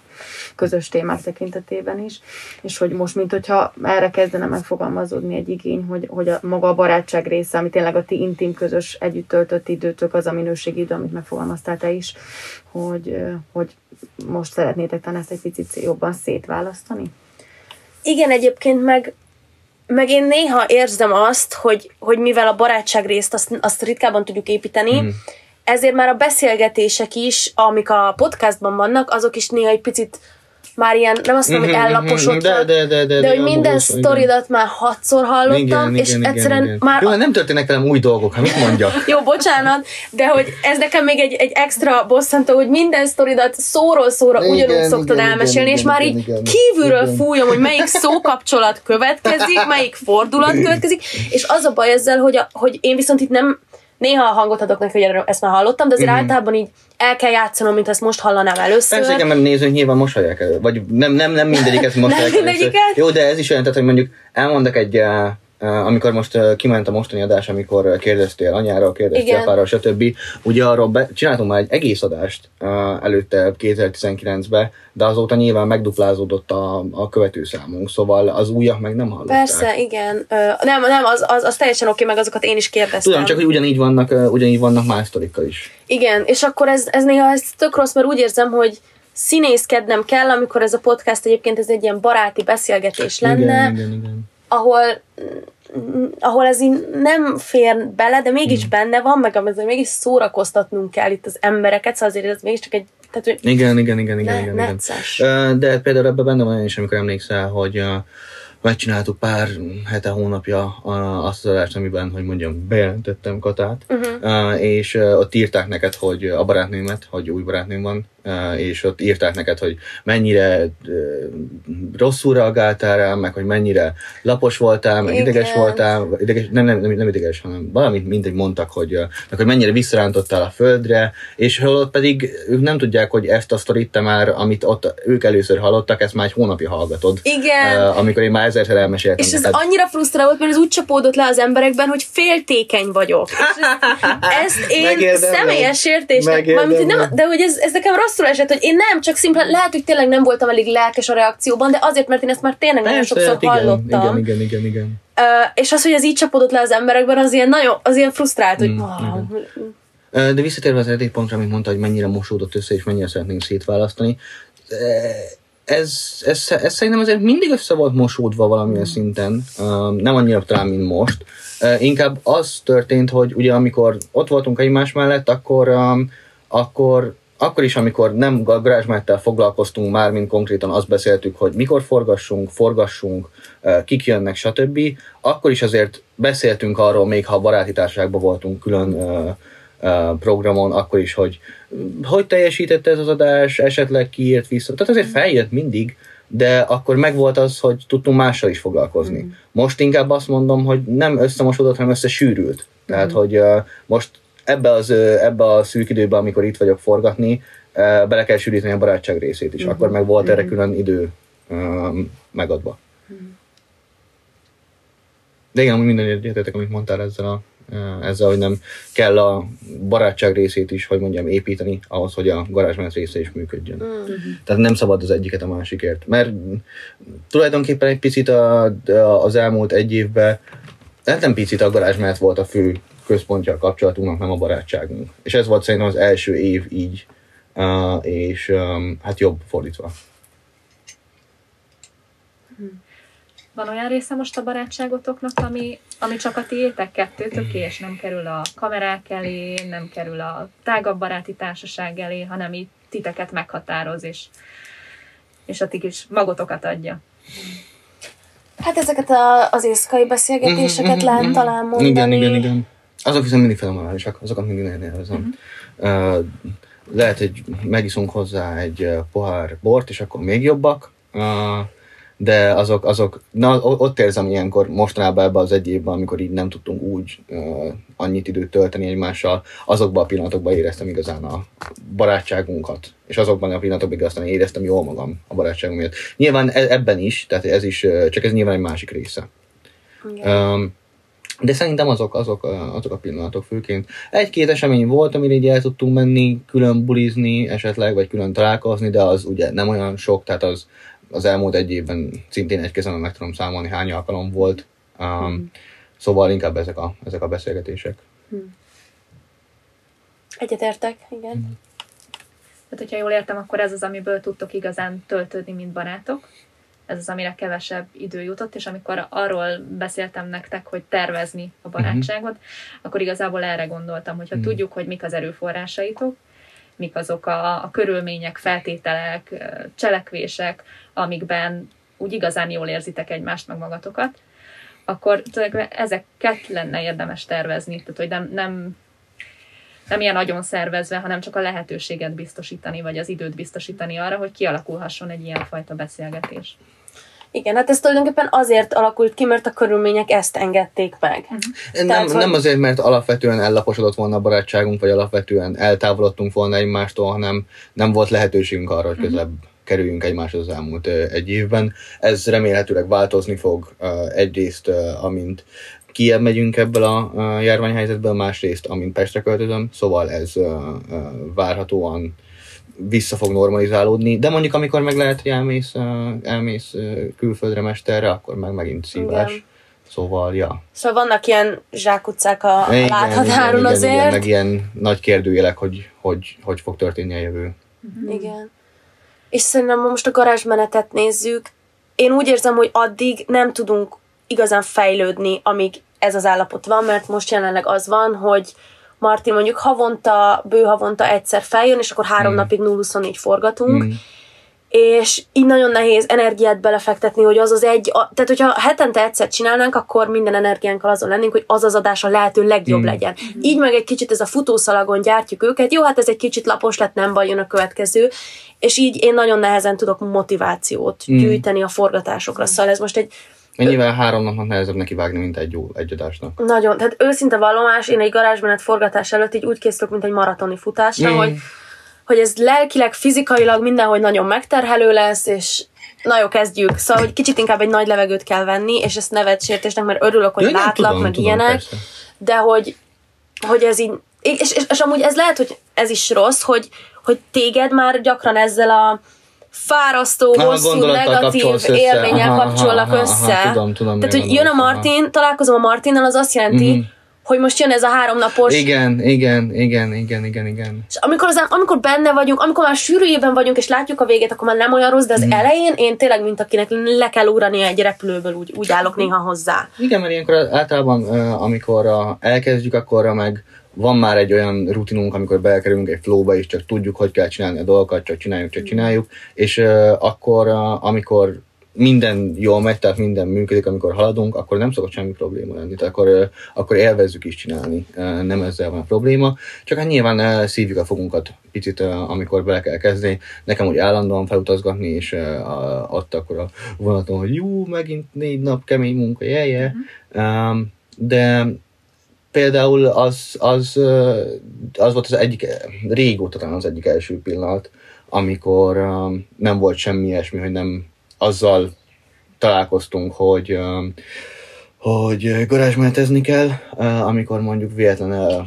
közös témák tekintetében is, és hogy most, mint hogyha erre kezdene megfogalmazódni egy igény, hogy, hogy a, maga a barátság része, ami tényleg a ti intim közös együtt töltött időtök, az a minőségi idő, amit megfogalmaztál te is, hogy, hogy most szeretnétek talán ezt egy picit jobban szétválasztani? Igen, egyébként meg, meg én néha érzem azt, hogy, hogy mivel a barátság részt azt, azt ritkában tudjuk építeni, mm. ezért már a beszélgetések is, amik a podcastban vannak, azok is néha egy picit már ilyen, nem azt mondom, hogy Mhm, mhm, ellaposodtak, de, de, de, de, de hogy minden igen. sztoridat már hatszor hallottam, és egyszerűen már Jó, nem történnek velem új dolgok, hát mit mondjak? [laughs] jó, bocsánat, de hogy ez nekem még egy, egy extra bosszantó, hogy minden sztoridat szóról szóra Igen, ugyanúgy szoktad igen, elmesélni, igen, és már igen, így igen, kívülről igen. fújom, hogy melyik szókapcsolat következik, melyik fordulat következik, és az a baj ezzel, hogy, a, hogy én viszont itt nem néha hangot adok neki, hogy ezt már hallottam, de azért Mhm. általában így el kell játszanom, mint ezt most hallanám először. Persze, igen, mert nézők nyilván mosolják el, vagy nem, nem, nem mindegyiket [laughs] mosolják Nem el először. mindegyiket? Jó, de ez is olyan, tehát, hogy mondjuk elmondok egy, eh, amikor most kiment a mostani adás, amikor kérdeztél anyáról, kérdeztél Igen. apáról, stb. Ugye arról be, csináltunk már egy egész adást előtte 2019-ben, de azóta nyilván megduplázódott a, a követőszámunk, szóval az újak meg nem hallották. Persze, igen. Ö, nem, nem, az, az, az teljesen oké, meg azokat én is kérdeztem. Tudom, csak hogy ugyanígy vannak, ugyanígy vannak más sztorikkal is. Igen, és akkor ez, ez néha ez tök rossz, mert úgy érzem, hogy színészkednem kell, amikor ez a podcast egyébként ez egy ilyen baráti beszélgetés lenne, Igen, igen, igen. Ahol mm, ahol ez így nem fér bele, de mégis benne van, meg azért mégis szórakoztatnunk kell itt az embereket, szóval azért ez mégiscsak egy, tehát hogy Igen, igen, igen, igen, ne, igen, igen. De például ebben benne van is, amikor emlékszel, hogy megcsináltuk pár hete, hónapja azt az adást, amiben, hogy mondjam, bejelentettem Katát, Uh-huh. uh, és ott írták neked, hogy a barátnőmet, hogy új barátnőm van, és ott írták neked, hogy mennyire rosszul reagáltál rám, meg hogy mennyire lapos voltál, meg Igen. ideges voltál, ideges, nem, nem, nem, nem ideges, hanem valamit mindegy mondtak, hogy, meg hogy mennyire visszarántottál a földre, és holott pedig ők nem tudják, hogy ezt a sztorit már, amit ott ők először hallottak, ezt már egy hónapja hallgatod. Igen. Amikor én már ezerszer elmeséltem. És ez neked. annyira frusztráló volt, mert ez úgy csapódott le az emberekben, hogy féltékeny vagyok. És [laughs] ez, ezt én Megérdemlem. személyes sértésnek, mármint, nem, de hogy ez, ez nekem rosszul esett, hogy én nem, csak szimplán, lehet, hogy tényleg nem voltam elég lelkes a reakcióban, de azért, mert én ezt már tényleg nagyon sokszor hát igen, hallottam. Igen, igen, igen, igen. Ö, és az, hogy ez így csapódott le az emberekben, az ilyen nagyon, az ilyen frusztrált, hogy Mm, De visszatérve az eredeti pontra, amit mondta, hogy mennyire mosódott össze, és mennyire szeretnénk szétválasztani, ez, ez, ez szerintem azért mindig össze volt mosódva valamilyen szinten, Ö, nem annyira talán, mint most. Ö, Inkább az történt, hogy ugye amikor ott voltunk egymás mellett, akkor, um, akkor akkor is, amikor nem garázsmettel foglalkoztunk már, mint konkrétan azt beszéltük, hogy mikor forgassunk, forgassunk, ö, kik jönnek, stb., akkor is azért beszéltünk arról, még ha baráti társaságban voltunk külön ö, programon, akkor is, hogy hogy teljesítette ez az adás, esetleg kiért vissza. Tehát azért feljött mindig, de akkor megvolt az, hogy tudtunk mással is foglalkozni. Mm. Most inkább azt mondom, hogy nem összemosódott, hanem összesűrült. Tehát, Mm. hogy ö, most ebbe, az, ebbe a szűk időben, amikor itt vagyok forgatni, ö, bele kell sűríteni a barátság részét is. Mhm. Akkor meg volt erre Mhm. külön idő ö, megadva. De igen, minden egyetetek, amit mondtál ezzel, a, ezzel, hogy nem kell a barátság részét is, hogy mondjam, építeni ahhoz, hogy a garázsmenet része is működjön. mm. Tehát nem szabad az egyiket a másikért. Mert tulajdonképpen egy picit a, a, az elmúlt egy évben, hát nem picit a garázsmenet volt a fő központja a kapcsolatunknak, nem a barátságunk. És ez volt szerintem az első év így, uh, és um, hát jobb fordítva. Van olyan része most a barátságotoknak, ami, ami csak a tiétek kettőtök, és nem kerül a kamerák elé, nem kerül a tágabb baráti társaság elé, hanem itt titeket meghatároz, és, és a ti kis magotokat adja. Hát ezeket a, az éjszakai beszélgetéseket Mhm, lehet mhm, talán mondani. Igen, igen, igen. Azok viszont mindig felemelősek, azokat mindig nagyon élvezem. Uh, lehet, hogy megiszunk hozzá egy pohár bort, és akkor még jobbak, uh, de azok, azok, na ott érzem ilyenkor mostanában ebben az egy évben, amikor így nem tudtunk úgy uh, annyit időt tölteni egymással, azokban a pillanatokban éreztem igazán a barátságunkat, és azokban a pillanatokban igazán éreztem jól magam a barátságom miatt. Nyilván e- ebben is, tehát ez is, csak ez nyilván egy másik része. Igen. Um, de szerintem azok, azok, azok a pillanatok főként. Egy-két esemény volt, amire így el tudtunk menni, külön bulizni esetleg, vagy külön találkozni, de az ugye nem olyan sok, tehát az, az elmúlt egy évben szintén egy kezemben meg tudom számolni, hány alkalom volt. Um, Szóval inkább ezek a, ezek a beszélgetések. Egyetértek, igen. Tehát, hogyha jól értem, akkor ez az, amiből tudtok igazán töltődni, mint barátok. Ez az, amire kevesebb idő jutott, és amikor arról beszéltem nektek, hogy tervezni a barátságot, akkor igazából erre gondoltam, hogyha Mhm. tudjuk, hogy mik az erőforrásaitok, mik azok a, a körülmények, feltételek, cselekvések, amikben úgy igazán jól érzitek egymást, meg magatokat, akkor ezeket lenne érdemes tervezni, tehát hogy nem, nem, nem ilyen nagyon szervezve, hanem csak a lehetőséget biztosítani, vagy az időt biztosítani arra, hogy kialakulhasson egy ilyen fajta beszélgetés. Igen, hát ez tulajdonképpen azért alakult ki, mert a körülmények ezt engedték meg. Nem, Tehát, hogy- nem azért, mert alapvetően ellaposodott volna a barátságunk, vagy alapvetően eltávolodtunk volna egymástól, hanem nem volt lehetőségünk arra, hogy közelebb kerüljünk egymáshoz az elmúlt egy évben. Ez remélhetőleg változni fog egyrészt, amint kiebb megyünk ebből a járványhelyzetből, másrészt, amint Pestre költözöm, szóval ez várhatóan vissza fog normalizálódni, de mondjuk amikor meg lehet, hogy elmész, elmész külföldre mesterre, akkor meg megint szívás. Igen. Szóval, ja. Szóval vannak ilyen zsákutcák a Igen, láthatáron igen, azért. Igen, meg ilyen nagy kérdőjelek, hogy, hogy hogy fog történni a jövő. Igen. És szerintem, most a garázsmenetet nézzük, én úgy érzem, hogy addig nem tudunk igazán fejlődni, amíg ez az állapot van, mert most jelenleg az van, hogy Marti mondjuk havonta, bő havonta egyszer feljön, és akkor három Mm. napig 0-24 forgatunk, Mm. és így nagyon nehéz energiát belefektetni, hogy az az egy, a, tehát hogyha hetente egyszer csinálnánk, akkor minden energiánkkal azon lennénk, hogy az az adás a lehető legjobb Mm. legyen. Így meg egy kicsit ez a futószalagon gyártjuk őket, jó, hát ez egy kicsit lapos lett, nem baj, jön a következő, és így én nagyon nehezen tudok motivációt Mm. gyűjteni a forgatásokra, szóval ez most egy Mennyivel három napnak nehezebb neki vágni, mint egy, jó, egy adásnak. nagyon, tehát őszinte vallomás, én egy garázsmenet forgatás előtt így úgy készülök, mint egy maratoni futásra, Mm. hogy, hogy ez lelkileg, fizikailag mindenhogy nagyon megterhelő lesz, és na jó, kezdjük. Szóval, hogy kicsit inkább egy nagy levegőt kell venni, és ezt nevet sértésnek, mert örülök, hogy Ja, látlak, tudom, meg tudom, ilyenek, persze. de hogy, hogy ez így, és, és, és amúgy ez lehet, hogy ez is rossz, hogy, hogy téged már gyakran ezzel a fárasztó, Aha, hosszú, negatív élménnyel Aha, aha, kapcsolnak aha, aha, össze. tudom, tudom, Tehát, hogy jön a gondolsz, aha. Martin, találkozom a Martinnal, az azt jelenti, Mhm. hogy most jön ez a háromnapos Igen, igen, igen, igen, igen, igen. és amikor, az, amikor benne vagyunk, amikor már sűrűjében vagyunk, és látjuk a végét, akkor már nem olyan rossz, de az Mhm. elején én tényleg, mint akinek le kell ugrani egy repülőből, úgy, úgy állok néha hozzá. Igen, mert ilyenkor általában, amikor elkezdjük, akkor meg van már egy olyan rutinunk, amikor belekerülünk egy flowba, és csak tudjuk, hogy kell csinálni a dolgokat, csak csináljuk, csak csináljuk, és ö, akkor, uh, amikor minden jól megy, tehát minden működik, amikor haladunk, akkor nem szokott semmi probléma lenni. Tehát akkor, akkor élvezzük is csinálni, nem ezzel van a probléma. Csak hát nyilván szívjuk a fogunkat picit, amikor bele kell kezdeni. Nekem úgy állandóan felutazgatni, és ott akkor a vonaton, hogy jó, megint négy nap kemény munka, yeah, yeah. Um, de például az, az, az volt az egyik, régóta talán az egyik első pillanat, amikor nem volt semmi ilyesmi, hogy nem azzal találkoztunk, hogy hogy garázsmenetezni kell, amikor mondjuk véletlenül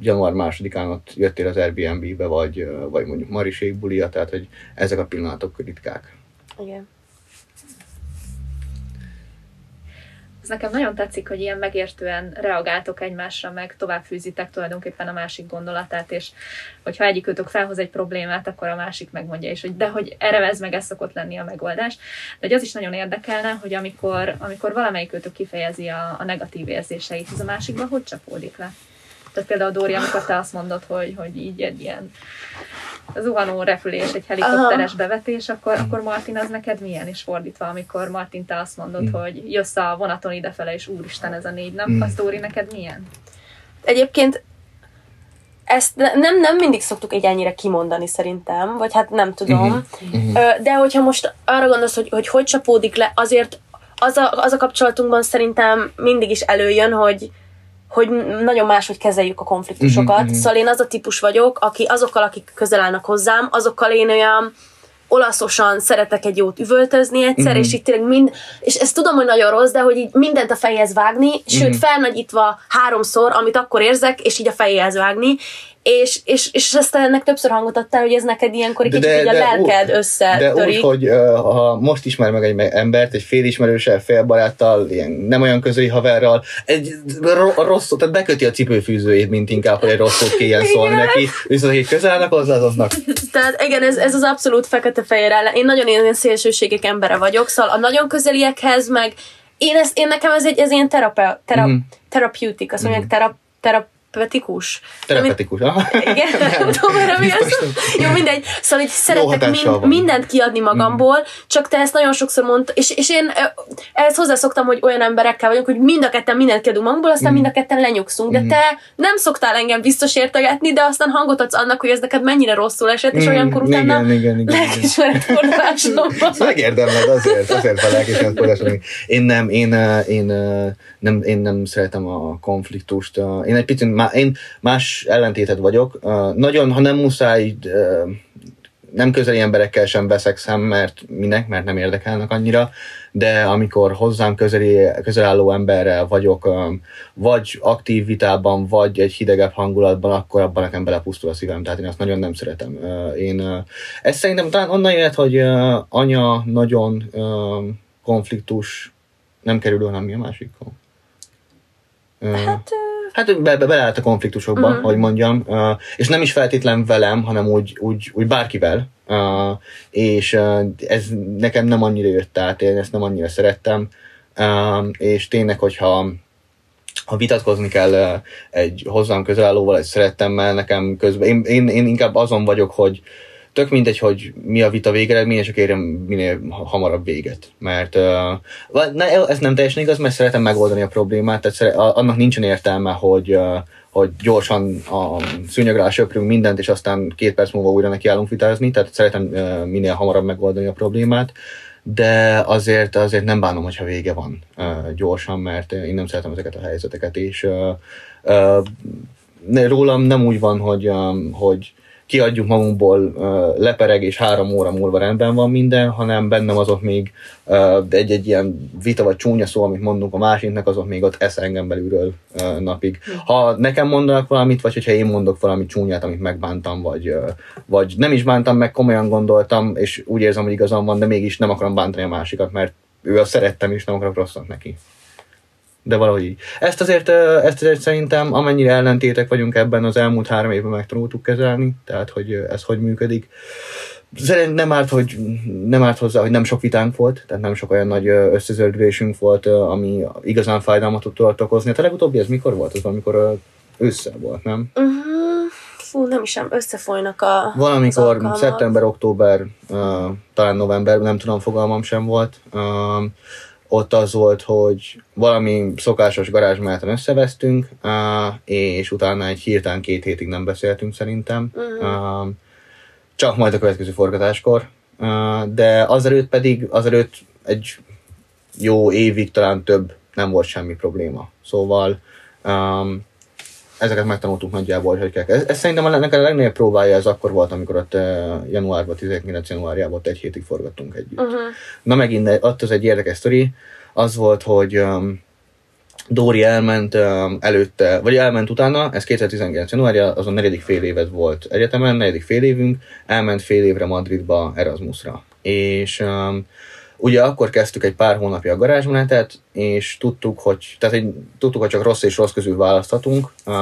január másodikán ott jöttél az Airbnb-be, vagy, vagy mondjuk Mariség bulia, tehát hogy ezek a pillanatok ritkák. Igen. Ez nekem nagyon tetszik, hogy ilyen megértően reagáltok egymásra, meg továbbfűzitek tulajdonképpen a másik gondolatát, és hogyha egyikőtök felhoz egy problémát, akkor a másik megmondja is, hogy de hogy erre ez meg ez szokott lenni a megoldás. De hogy az is nagyon érdekelne, hogy amikor, amikor valamelyikőtök kifejezi a, a negatív érzéseit, az a másikban hogy csapódik le? Tehát például Dóri, amikor te azt mondod, hogy, hogy így egy ilyen zuhanó repülés, egy helikopteres Aha. bevetés, akkor, akkor Martin az neked milyen is fordítva, amikor Martin te azt mondod, mm. hogy jössz a vonaton idefele, és úristen ez a négy nap, mm. a sztóri neked milyen? Egyébként ezt nem, nem mindig szoktuk egy ennyire kimondani szerintem, vagy hát nem tudom. Mm-hmm. De hogyha most arra gondolsz, hogy, hogy hogy csapódik le, azért az a, az a kapcsolatunkban szerintem mindig is előjön, hogy, hogy nagyon máshogy kezeljük a konfliktusokat. Mm-hmm. Szóval én az a típus vagyok, aki azokkal, akik közel állnak hozzám, azokkal én olyan olaszosan szeretek egy jót üvöltözni egyszer, mm-hmm. és itt tényleg mind, és ezt tudom, hogy nagyon rossz, de hogy így mindent a fejhez vágni, sőt mm-hmm. felnagyítva háromszor, amit akkor érzek, és így a fejhez vágni, és, és, és ezt ennek többször hangot adtál, hogy ez neked ilyenkor egy kicsit de, a lelked összetörik. De úgy, hogy uh, ha most ismer meg egy embert, egy félismerőssel, félbaráttal, ilyen nem olyan közöli haverral, egy rossz, tehát beköti a cipőfűzőjét, mint inkább, hogy egy rossz szót kéjen szólni neki, viszont akik közel állnak hozzá, azoknak. Tehát igen, ez, ez az abszolút fekete-fehér ellen. Én nagyon ilyen szélsőségek embere vagyok, szóval a nagyon közeliekhez meg én, ez, én nekem ez egy ez ilyen terapeutik, terap, mm. therapeutic, azt mondják, mm. terap, terap, Terapetikus. Terapetikus, aha. Igen, nem tudom, erre mi az. Jó, mindegy. Szóval így szeretek mind, mindent kiadni magamból, mm. csak te ezt nagyon sokszor mondta, és, és én ehhez hozzászoktam, hogy olyan emberekkel vagyunk, hogy mind a ketten mindent kiadunk magunkból, aztán mm. mind a ketten lenyugszunk, de mm. te nem szoktál engem biztos értegetni, de aztán hangot adsz annak, hogy ez neked mennyire rosszul esett, és mm. olyankor utána igen, igen, igen, lelkismeretfordulásom Megérdemled azért, azért a lelkismeretfordulásom. Én nem, én, én, nem, én nem szeretem a konfliktust. Én egy picit má, én más ellentéted vagyok. Uh, nagyon, ha nem muszáj, uh, nem közeli emberekkel sem beszexem, mert minek, mert nem érdekelnek annyira, de amikor hozzám közeli, közel álló emberrel vagyok, um, vagy aktív vitában, vagy egy hidegebb hangulatban, akkor abban nekem belepusztul a szívem, tehát én azt nagyon nem szeretem. Uh, én, uh, ez szerintem talán onnan jött, hogy uh, anya nagyon uh, konfliktus, nem kerül, hanem mi a másik? Hát hát be, be, beleállt a konfliktusokba, uh-huh. hogy mondjam, és nem is feltétlen velem, hanem úgy, úgy, úgy bárkivel, és ez nekem nem annyira jött át, én ezt nem annyira szerettem, és tényleg, hogyha ha vitatkozni kell egy hozzám közel állóval, egy szerettemmel, nekem közben, én, én, én inkább azon vagyok, hogy tök mindegy, hogy mi a vita végeredménye, csak érjem minél hamarabb véget. Mert uh, ne, ez nem teljesen igaz, mert szeretem megoldani a problémát, tehát szere, annak nincsen értelme, hogy uh, hogy gyorsan a szűnyegre söprünk mindent, és aztán két perc múlva újra nekiállunk vitázni, tehát szeretem uh, minél hamarabb megoldani a problémát, de azért, azért nem bánom, hogyha vége van uh, gyorsan, mert én nem szeretem ezeket a helyzeteket, és uh, rólam nem úgy van, hogy, um, hogy kiadjuk magunkból lepereg, és három óra múlva rendben van minden, hanem bennem azok még egy-egy ilyen vita vagy csúnya szó, amit mondunk a másiknak, azok még ott esz engem belülről napig. Ha nekem mondanak valamit, vagy hogyha én mondok valami csúnyát, amit megbántam, vagy, vagy nem is bántam meg, komolyan gondoltam, és úgy érzem, hogy igazam van, de mégis nem akarom bántani a másikat, mert ő a szerettem, és nem akarok rosszat neki de valahogy így. Ezt azért, ezt azért szerintem, amennyire ellentétek vagyunk ebben az elmúlt három évben megtanultuk kezelni, tehát hogy ez hogy működik. Szerintem nem árt, hogy nem árt hozzá, hogy nem sok vitánk volt, tehát nem sok olyan nagy összezöldülésünk volt, ami igazán fájdalmat tudott okozni. A legutóbbi ez mikor volt? Az valamikor össze volt, nem? Uh-huh. Fú, nem is sem összefolynak a Valamikor szeptember, október, uh, talán november, nem tudom, fogalmam sem volt. Uh, ott az volt, hogy valami szokásos garázsmáton összevesztünk, és utána egy hirtelen két hétig nem beszéltünk szerintem. Uh-huh. Csak majd a következő forgatáskor. De azelőtt pedig, azelőtt egy jó évig, talán több nem volt semmi probléma. Szóval um, ezeket megtanultuk nagyjából, hogy kell. Ez, ez szerintem a, a legnagyobb próbája ez akkor volt, amikor ott januárban, 19 januárjában ott egy hétig forgattunk együtt. Uh-huh. Na megint ott az egy érdekes sztori, az volt, hogy um, Dóri elment um, előtte, vagy elment utána, ez 2019 januárja, azon negyedik fél évet volt egyetemen, negyedik fél évünk, elment fél évre Madridba Erasmusra. És um, ugye akkor kezdtük egy pár hónapja a garázsmenetet, és tudtuk, hogy, tehát egy, tudtuk, hogy csak rossz és rossz közül választhatunk. Uh,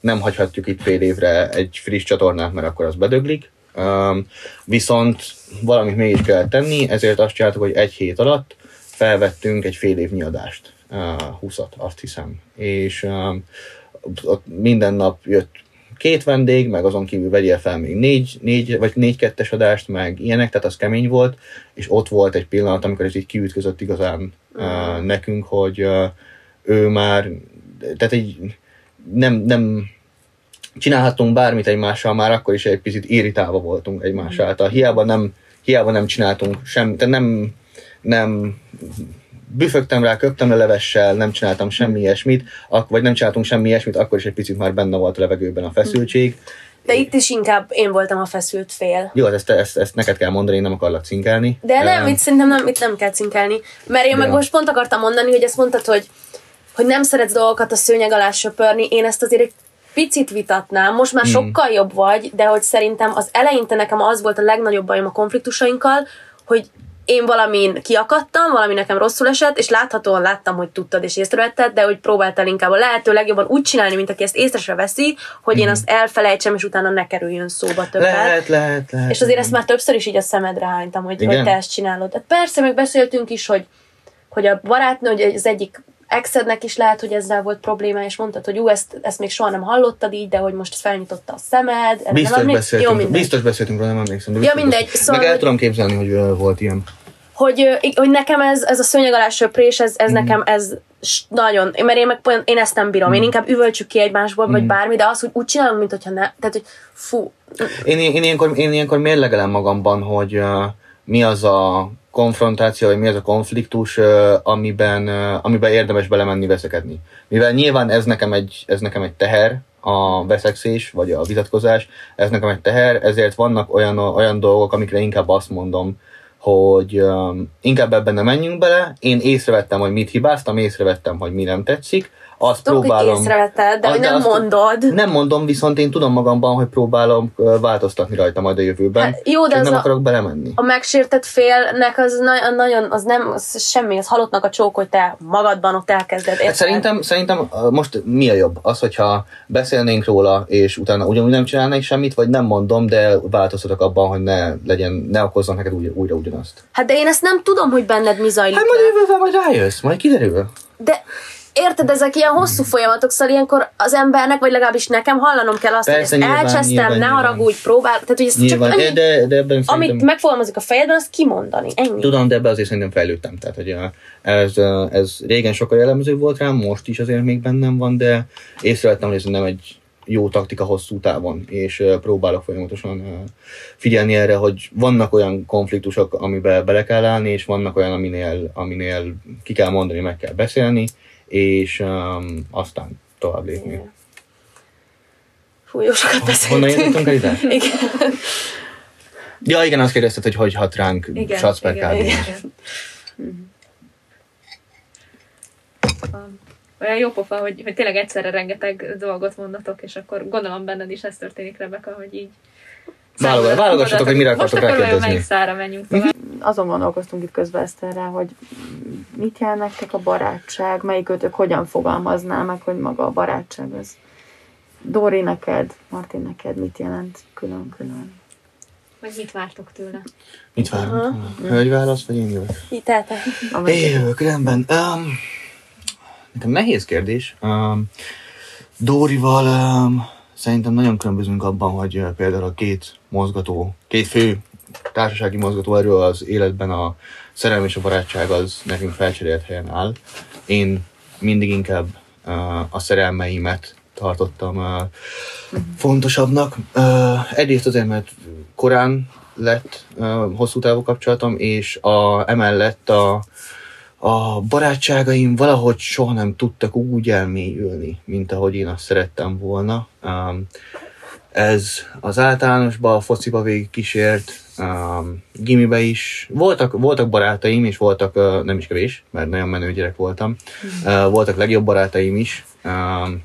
nem hagyhatjuk itt fél évre egy friss csatornát, mert akkor az bedöglik. Um, viszont valamit mégis kell tenni, ezért azt csináltuk, hogy egy hét alatt felvettünk egy fél évnyi adást, uh, 20-at, azt hiszem. És um, ott minden nap jött két vendég, meg azon kívül vegyél fel még négy, négy vagy négy-kettes adást, meg ilyenek, tehát az kemény volt, és ott volt egy pillanat, amikor ez így kiütközött igazán uh, nekünk, hogy uh, ő már, tehát így nem, nem csinálhattunk bármit egymással, már akkor is egy picit irritálva voltunk egymás által. Hiába nem, hiába nem csináltunk sem, tehát nem, nem büfögtem rá, köptem a levessel, nem csináltam semmi ilyesmit, ak- vagy nem csináltunk semmi ilyesmit, akkor is egy picit már benne volt a levegőben a feszültség. De itt is inkább én voltam a feszült fél. Jó, hát ezt, ezt, ezt neked kell mondani, én nem akarlak cinkelni. De nem, Ö, itt szerintem nem, itt nem kell cinkelni. Mert én De. meg most pont akartam mondani, hogy ezt mondtad, hogy, hogy nem szeretsz dolgokat a szőnyeg alá söpörni. Én ezt azért egy picit vitatnám. Most már Hmm. sokkal jobb vagy, de hogy szerintem az eleinte nekem az volt a legnagyobb bajom a konfliktusainkkal, hogy én valamin kiakadtam, valami nekem rosszul esett, és láthatóan láttam, hogy tudtad és észrevetted, de hogy próbáltál inkább a lehető legjobban úgy csinálni, mint aki ezt észre se veszi, hogy én azt elfelejtsem, és utána ne kerüljön szóba többet. Lehet, lehet, lehet. És azért ezt már többször is így a szemedre hánytam, hogy, Igen? hogy te ezt csinálod. Hát persze, meg beszéltünk is, hogy, hogy a barátnő, hogy az egyik exednek is lehet, hogy ezzel volt probléma, és mondtad, hogy ú, ezt, ezt még soha nem hallottad így, de hogy most felnyitotta a szemed. Biztos nem emlék- beszéltünk, Jó, mindegy. biztos beszéltünk róla, nem emlékszem. De Ja, mindegy, szóval, Meg el hogy- tudom képzelni, hogy volt ilyen. Hogy, hogy nekem ez, ez a szőnyeg alá söprés, ez, ez nekem ez nagyon, mert én meg olyan- én ezt nem bírom, én inkább üvöltsük ki egymásból, vagy Mhm. bármi, de az, hogy úgy csinálom, mint hogyha ne, tehát, hogy fú, Én, én, ilyenkor, én ilyenkor mérlegelem magamban, hogy uh, mi az a konfrontáció, vagy mi az a konfliktus, uh, amiben, uh, amiben érdemes belemenni veszekedni. Mivel nyilván ez nekem egy, ez nekem egy teher, a veszekszés, vagy a vitatkozás, ez nekem egy teher, ezért vannak olyan, olyan dolgok, amikre inkább azt mondom, hogy um, inkább ebben nem menjünk bele. Én észrevettem, hogy mit hibáztam, észrevettem, hogy mi nem tetszik. Azt hogy próbálom... észrevetted, de hogy nem azt- mondod. Nem mondom, viszont én tudom magamban, hogy próbálom változtatni rajta majd a jövőben. Hát jó, de az nem a- akarok belemenni. a megsértett félnek az na- nagyon, az nem, az semmi, az halottnak a csók, hogy te magadban ott elkezded. Hát érted? szerintem, szerintem ö, most mi a jobb? Az, hogyha beszélnénk róla, és utána ugyanúgy nem csinálnék semmit, vagy nem mondom, de változtatok abban, hogy ne legyen, ne okozzon neked újra, újra ugyanazt. Hát de én ezt nem tudom, hogy benned mi zajlik. Hát majd jövővel majd rájössz, majd kiderül. De érted, ezek ilyen hosszú folyamatok, szóval ilyenkor az embernek, vagy legalábbis nekem hallanom kell azt, Persze, hogy ezt nyilván, elcsesztem, nyilván, ne haragudj, próbál, tehát hogy ezt Nyilván, csak annyi, de, de ebben amit megfogalmazik a fejedben, azt kimondani, ennyi. Tudom, de ebbe azért szerintem fejlődtem. Tehát, hogy ö, ez, ö, ez régen sokkal jellemző volt rám, most is azért még bennem van, de észrevettem, hogy ez nem egy jó taktika hosszú távon, és ö, próbálok folyamatosan figyelni erre, hogy vannak olyan konfliktusok, amiben bele kell állni, és vannak olyan, aminél, aminél ki kell mondani, meg kell beszélni, és um, aztán tovább lépni. Fú, jó sokat Honnan beszéltünk. jöttünk el ide? Igen. Ja, igen, azt kérdezted, hogy hogy hat ránk Igen, Satz per igen, kb. igen. Um, Olyan jó pofa, hogy, hogy tényleg egyszerre rengeteg dolgot mondatok, és akkor gondolom benned is ez történik, Rebeka, hogy így válogassatok, hogy mire Most akartok akkor vajon rákérdezni. melyik szára menjünk tovább? Azon gondolkoztunk itt közben Eszterrel, hogy mit jelent nektek a barátság, melyik ötök hogyan fogalmazná meg, hogy maga a barátság az. Dori neked, Martin neked mit jelent külön-külön? Vagy mit vártok tőle? Mit várunk? Hölgy válasz, vagy én jövök? Én jövök, rendben. Um, nekem nehéz kérdés. Um, Dórival um, szerintem nagyon különbözünk abban, hogy uh, például a két mozgató, két fő társasági mozgató erő az életben a szerelem és a barátság az nekünk felcserélt helyen áll. Én mindig inkább uh, a szerelmeimet tartottam uh, fontosabbnak. Uh, egyrészt azért, mert korán lett uh, hosszú távú kapcsolatom, és a, emellett a, a barátságaim valahogy soha nem tudtak úgy elmélyülni, mint ahogy én azt szerettem volna. Um, ez az általánosba, a fociba végig kísért, um, gimibe is. Voltak, voltak barátaim, és voltak, uh, nem is kevés, mert nagyon menő gyerek voltam. Uh, voltak legjobb barátaim is, um,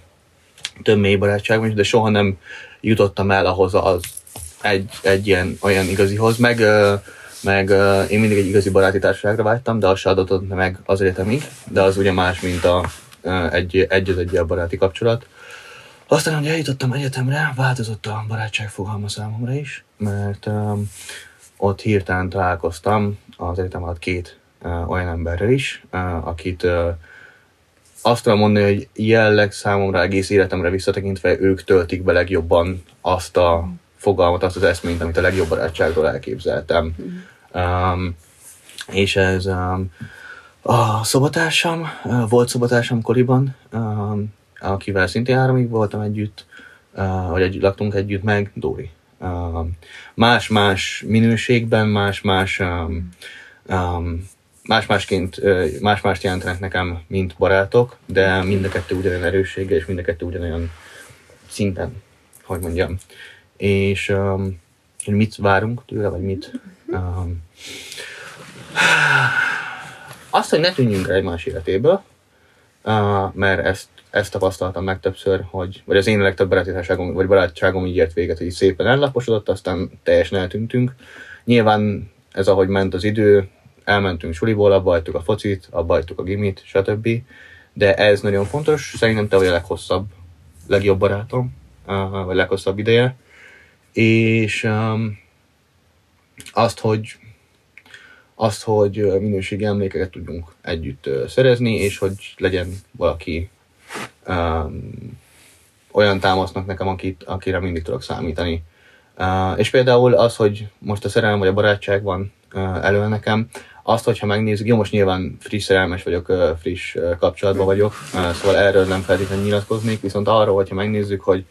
több mély barátságban is, de soha nem jutottam el ahhoz az egy, egy ilyen olyan igazihoz, meg, uh, meg uh, én mindig egy igazi baráti társaságra vágytam, de az se adott meg az egyetemig, de az ugye más, mint a, uh, egy, egy az egy baráti kapcsolat. Aztán, hogy eljutottam egyetemre, változott a barátság fogalma számomra is, mert um, ott hirtelen találkoztam az egyetem alatt két uh, olyan emberrel is, uh, akit uh, azt tudom mondani, hogy jelleg számomra egész életemre visszatekintve ők töltik be legjobban azt a fogalmat, azt az eszményt, amit a legjobb barátságról elképzeltem. Um, és ez um, a szobatársam, uh, volt szobatársam koriban, um, akivel szintén háromig voltam együtt, uh, vagy együtt laktunk együtt, meg Dóri. Um, más-más minőségben, más-más um, más-másként, más-mást jelentenek nekem, mint barátok, de mind a kettő ugyanolyan erőssége, és mind a kettő ugyanolyan szinten, hogy mondjam. És um, mit várunk tőle, vagy mit? Azt, hogy ne tűnjünk el egymás életéből, mert ezt, ezt tapasztaltam meg többször, hogy, vagy az én legtöbb barátságom, vagy barátságom így ért véget, hogy szépen ellaposodott, aztán teljesen eltűntünk. Nyilván ez, ahogy ment az idő, elmentünk suliból, abba hagytuk a focit, abba hagytuk a gimit, stb. De ez nagyon fontos, szerintem te vagy a leghosszabb, legjobb barátom, vagy leghosszabb ideje. És um, azt, hogy azt, hogy minőségi emlékeket tudjunk együtt szerezni, és hogy legyen valaki olyan támasznak nekem, akit, akire mindig tudok számítani. Uh, és például az, hogy most a szerelem vagy a barátság van uh, elő nekem, azt, hogyha megnézzük, jó, most nyilván friss szerelmes vagyok, friss kapcsolatban vagyok, szóval erről nem feltétlenül nyilatkoznék, viszont arról, hogyha megnézzük, hogy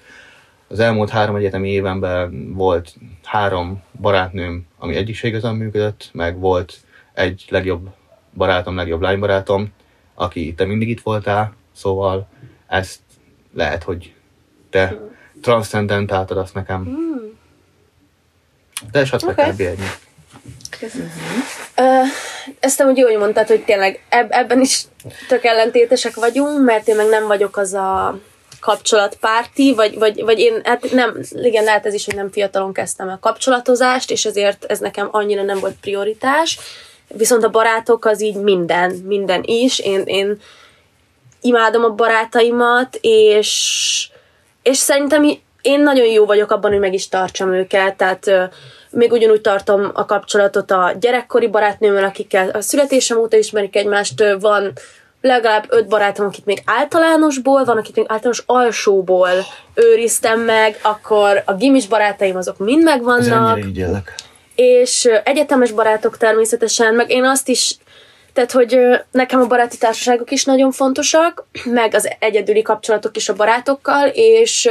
az elmúlt három egyetemi évenben volt három barátnőm, ami egyik se igazán működött, meg volt egy legjobb barátom, legjobb lánybarátom, aki te mindig itt voltál, szóval ezt lehet, hogy te transzcendentáltad azt nekem. Hmm. De esetleg okay. kell Köszönöm. Uh, ezt amúgy jól mondtad, hogy tényleg eb- ebben is tök ellentétesek vagyunk, mert én meg nem vagyok az a kapcsolatpárti, vagy, vagy, vagy én, hát nem, igen, lehet ez is, hogy nem fiatalon kezdtem a kapcsolatozást, és ezért ez nekem annyira nem volt prioritás, viszont a barátok az így minden, minden is, én, én imádom a barátaimat, és, és szerintem én nagyon jó vagyok abban, hogy meg is tartsam őket, tehát még ugyanúgy tartom a kapcsolatot a gyerekkori barátnőmmel, akikkel a születésem óta ismerik egymást, van legalább öt barátom, akit még általánosból, van, akit még általános alsóból őriztem meg, akkor a gimis barátaim azok mind megvannak. És egyetemes barátok természetesen, meg én azt is tehát, hogy nekem a baráti társaságok is nagyon fontosak, meg az egyedüli kapcsolatok is a barátokkal, és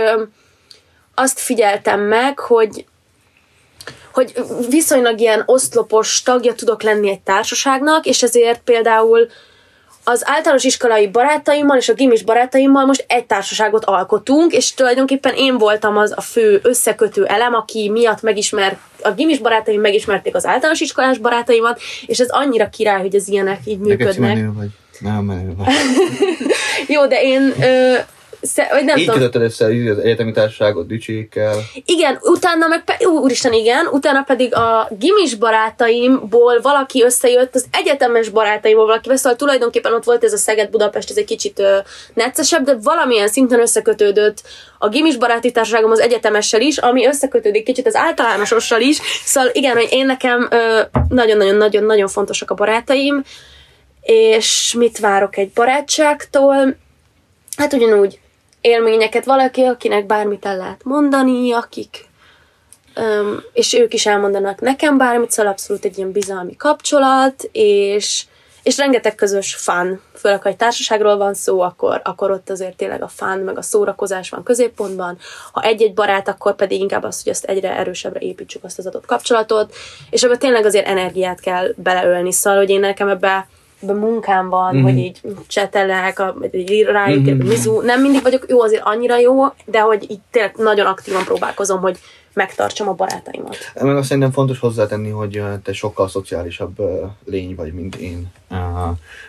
azt figyeltem meg, hogy hogy viszonylag ilyen oszlopos tagja tudok lenni egy társaságnak, és ezért például az általános iskolai barátaimmal és a gimis barátaimmal most egy társaságot alkotunk, és tulajdonképpen én voltam az a fő összekötő elem, aki miatt megismer, a gimis barátaim megismerték az általános iskolás barátaimat, és ez annyira király, hogy az ilyenek így működnek. Neked vagy. Nem menő vagy. [laughs] Jó, de én ö, Sze, vagy nem Így tudom. kötötted össze az egyetemi társaságot Dücsékkel. Igen, utána meg, pe- úristen igen, utána pedig a gimis barátaimból valaki összejött, az egyetemes barátaimból valaki, szóval tulajdonképpen ott volt ez a Szeged-Budapest, ez egy kicsit ö, neccesebb, de valamilyen szinten összekötődött a gimis baráti társaságom az egyetemessel is, ami összekötődik kicsit az általánosossal is, szóval igen, hogy én nekem nagyon-nagyon-nagyon-nagyon fontosak a barátaim, és mit várok egy barátságtól? Hát ugyanúgy élményeket, valaki, akinek bármit el lehet mondani, akik um, és ők is elmondanak nekem bármit, szóval abszolút egy ilyen bizalmi kapcsolat, és, és rengeteg közös fán, főleg ha egy társaságról van szó, akkor, akkor ott azért tényleg a fán, meg a szórakozás van középpontban. Ha egy-egy barát, akkor pedig inkább az, hogy azt egyre erősebbre építsük azt az adott kapcsolatot, és ebben tényleg azért energiát kell beleölni, szóval, hogy én nekem ebbe a munkámban, mm-hmm. hogy így csetelek, a, vagy rájuk, mm-hmm. mizu, nem mindig vagyok jó, azért annyira jó, de hogy így tényleg nagyon aktívan próbálkozom, hogy megtartsam a barátaimat. Meg azt szerintem fontos hozzátenni, hogy te sokkal szociálisabb lény vagy, mint én.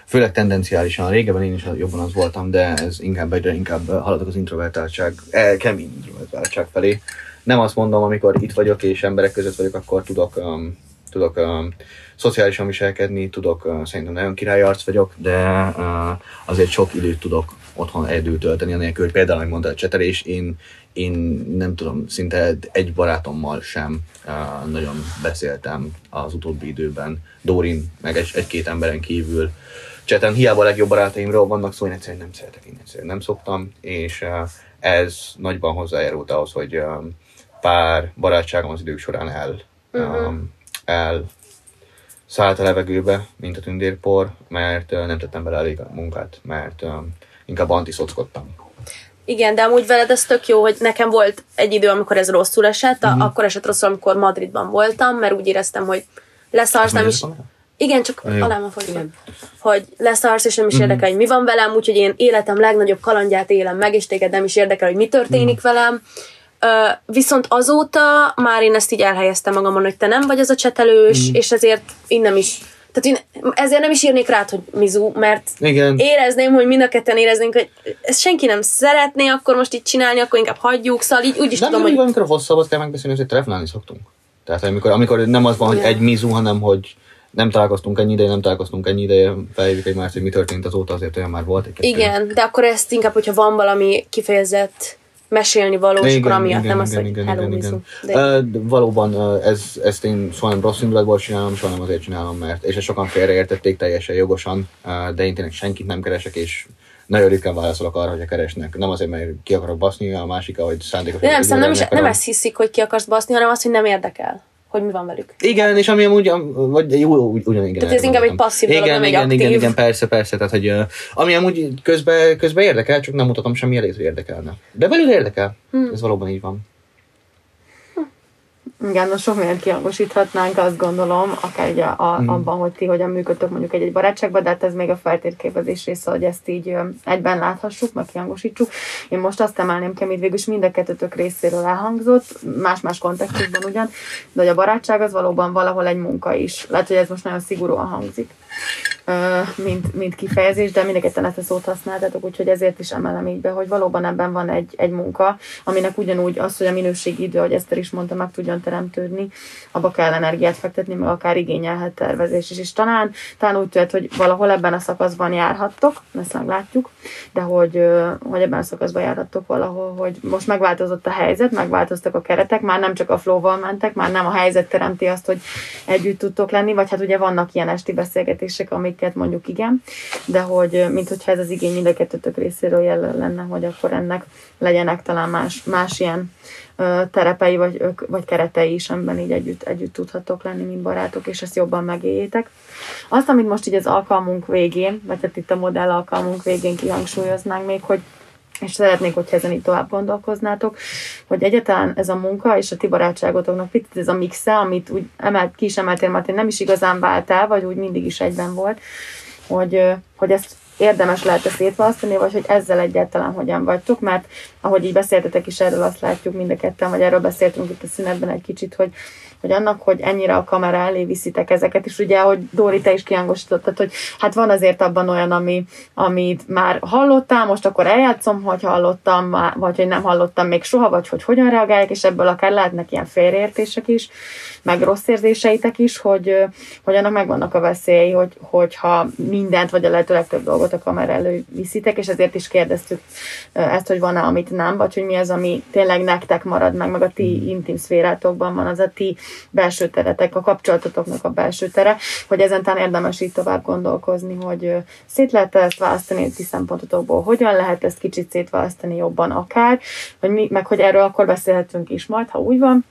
Főleg tendenciálisan. Régebben én is jobban az voltam, de ez inkább egyre inkább haladok az introvertáltság, eh, kemény introvertáltság felé. Nem azt mondom, amikor itt vagyok és emberek között vagyok, akkor tudok um, tudok uh, szociálisan viselkedni, tudok, szerintem nagyon királyarc vagyok, de azért sok időt tudok otthon egyedül tölteni, anélkül, hogy például, mondta a csetelés, én, én nem tudom, szinte egy barátommal sem nagyon beszéltem az utóbbi időben, Dórin, meg egy, egy-két emberen kívül. Cseten hiába a legjobb barátaimról vannak szó, én egyszerűen nem szeretek, én egyszerűen nem szoktam, és ez nagyban hozzájárult ahhoz, hogy pár barátságom az idők során el, um, el szállt a levegőbe, mint a tündérpor, mert nem tettem bele elég a munkát, mert inkább antiszockodtam. Igen, de amúgy veled ez tök jó, hogy nekem volt egy idő, amikor ez rosszul esett, Mhm. mm-hmm. akkor esett rosszul, amikor Madridban voltam, mert úgy éreztem, hogy leszarsz, nem is... Igen, csak alá van. Hogy leszarsz, és nem is érdekel, hogy mi van velem, úgyhogy én életem legnagyobb kalandját élem meg, és téged nem is érdekel, hogy mi történik velem. Viszont azóta már én ezt így elhelyeztem magamon, hogy te nem vagy az a csetelős, és ezért én nem is tehát én ezért nem is írnék rád, hogy Mizu, mert Igen. érezném, hogy mind a ketten éreznénk, hogy ezt senki nem szeretné, akkor most így csinálni, akkor inkább hagyjuk, szóval így úgy is tudom, tudom, hogy amikor hosszabbat kell megbeszélni, azért telefonálni szoktunk. Tehát amikor, amikor nem az van, hogy Igen. egy mizu, hanem hogy nem találkoztunk ennyi ideje, nem találkoztunk ennyi ideje, felhívjuk egymást, hogy mi történt azóta, azért olyan már volt egy kettő. Igen, de akkor ezt inkább, hogyha van valami kifejezett mesélni való, és akkor amiatt nem az, hogy. De de valóban ez, ezt én soha nem rossz indulatból csinálom, soha nem azért csinálom, mert és ezt sokan félreértették teljesen jogosan, de én tényleg senkit nem keresek, és nagyon ritkán válaszolok arra, hogy keresnek. Nem azért, mert ki akarok baszni, a másik, ahogy szándékosan. De nem, szerintem nem, is, nem ezt hiszik, hogy ki akarsz baszni, hanem azt, hogy nem érdekel, hogy mi van velük. Igen, és ami amúgy, vagy jó, úgy, ugyan, igen. Tehát ez inkább egy passzív dolog, igen, egy igen, igen, aktív. igen, persze, persze, tehát hogy ami amúgy közben, közben érdekel, csak nem mutatom semmi jelét, hogy érdekelne. De belül érdekel. Hmm. Ez valóban így van. Igen, na sok mindent kihangosíthatnánk, azt gondolom, akár ugye a, Mm. abban, hogy ti hogyan működtök mondjuk egy-egy barátságban, de hát ez még a feltérképezés része, hogy ezt így egyben láthassuk, meg kihangosítsuk. Én most azt emelném ki, amit végül is mind a kettőtök részéről elhangzott, más-más kontextusban ugyan, de hogy a barátság az valóban valahol egy munka is. Lehet, hogy ez most nagyon szigorúan hangzik, mint, mint kifejezés, de mind a ezt a szót használtatok, úgyhogy ezért is emelem így be, hogy valóban ebben van egy, egy munka, aminek ugyanúgy az, hogy a minőségi idő, ahogy Eszter is mondta, meg tudjon teremtődni, abba kell energiát fektetni, meg akár igényelhet tervezés is. És talán, talán úgy tűnt, hogy valahol ebben a szakaszban járhattok, ezt meglátjuk, de hogy, hogy ebben a szakaszban járhattok valahol, hogy most megváltozott a helyzet, megváltoztak a keretek, már nem csak a flow-val mentek, már nem a helyzet teremti azt, hogy együtt tudtok lenni, vagy hát ugye vannak ilyen esti beszélgetések, amiket mondjuk igen, de hogy mint hogyha ez az igény mind a kettőtök részéről jelen lenne, hogy akkor ennek legyenek talán más, más ilyen ö, terepei vagy, vagy keretei is, amiben így együtt, együtt tudhatok lenni, mint barátok, és ezt jobban megéljétek. Azt, amit most így az alkalmunk végén, vagy hát itt a modell alkalmunk végén kihangsúlyoznánk még, hogy és szeretnék, hogy ezen így tovább gondolkoznátok, hogy egyáltalán ez a munka és a ti barátságotoknak picit ez a mixe, amit úgy emelt, ki is emeltél, Martin, nem is igazán vált el, vagy úgy mindig is egyben volt, hogy, hogy ezt érdemes lehet ezt szétválasztani, vagy hogy ezzel egyáltalán hogyan vagytok, mert ahogy így beszéltetek is erről, azt látjuk mind a ketten, vagy erről beszéltünk itt a szünetben egy kicsit, hogy, hogy annak, hogy ennyire a kamera elé viszitek ezeket, és ugye, ahogy Dóri, te is kiangosítottad, hogy hát van azért abban olyan, ami, amit már hallottál, most akkor eljátszom, hogy hallottam, vagy hogy nem hallottam még soha, vagy hogy hogyan reagálják, és ebből akár lehetnek ilyen félreértések is, meg rossz érzéseitek is, hogy, hogy annak megvannak a veszélyei, hogy, hogyha mindent, vagy a lehető legtöbb dolgot a kamera elő viszitek, és ezért is kérdeztük ezt, hogy van-e, amit nem, vagy hogy mi az, ami tényleg nektek marad meg, meg a ti intim szférátokban van, az a ti belső teretek, a kapcsolatotoknak a belső tere, hogy ezen talán érdemes így tovább gondolkozni, hogy szét lehet ezt választani a ti szempontotokból, hogyan lehet ezt kicsit szétválasztani jobban akár, vagy mi, meg hogy erről akkor beszélhetünk is majd, ha úgy van,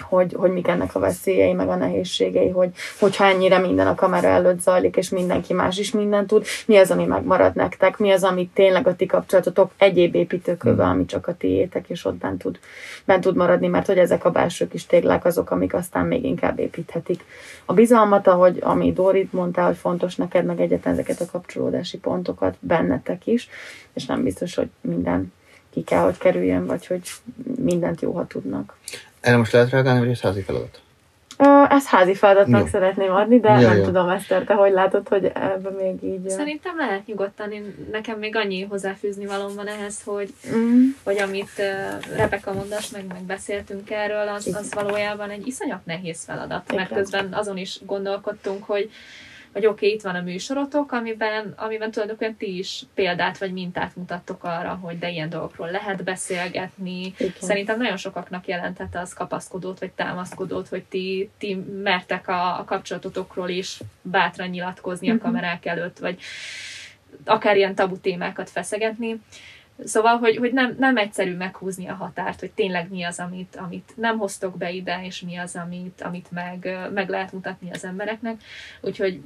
hogy, hogy mik ennek a veszélyei, meg a nehézségei, hogy, hogyha ennyire minden a kamera előtt zajlik, és mindenki más is mindent tud, mi az, ami megmarad nektek, mi az, ami tényleg a ti kapcsolatotok egyéb építőköve, ami csak a tiétek, és ott bent tud, bent tud maradni, mert hogy ezek a belső kis téglák azok, amik aztán még inkább építhetik. A bizalmat, ahogy ami Dorit mondta, hogy fontos neked, meg egyetlen ezeket a kapcsolódási pontokat bennetek is, és nem biztos, hogy minden ki kell, hogy kerüljön, vagy hogy mindent jó, ha tudnak. Erre most lehet reagálni, vagy ez házi feladat? Ezt házi feladatnak Jó. szeretném adni, de Ja, nem ja. tudom, Eszter, te hogy látod, hogy ebben még így... Szerintem lehet nyugodtan. Én, nekem még annyi hozzáfűzni valóm van ehhez, hogy, Mm, hogy amit uh, Rebeka mondasz, meg, meg beszéltünk erről, az, az valójában egy iszonyat nehéz feladat. Mert Igen. közben azon is gondolkodtunk, hogy hogy oké, okay, itt van a műsorotok, amiben, amiben tulajdonképpen ti is példát vagy mintát mutattok arra, hogy de ilyen dolgokról lehet beszélgetni. Igen. Szerintem nagyon sokaknak jelentette az kapaszkodót, vagy támaszkodót, hogy ti, ti mertek a, a kapcsolatotokról is bátran nyilatkozni Mhm. a kamerák előtt, vagy akár ilyen tabu témákat feszegetni. Szóval, hogy, hogy nem, nem egyszerű meghúzni a határt, hogy tényleg mi az, amit, amit nem hoztok be ide, és mi az, amit, amit meg, meg lehet mutatni az embereknek. Úgyhogy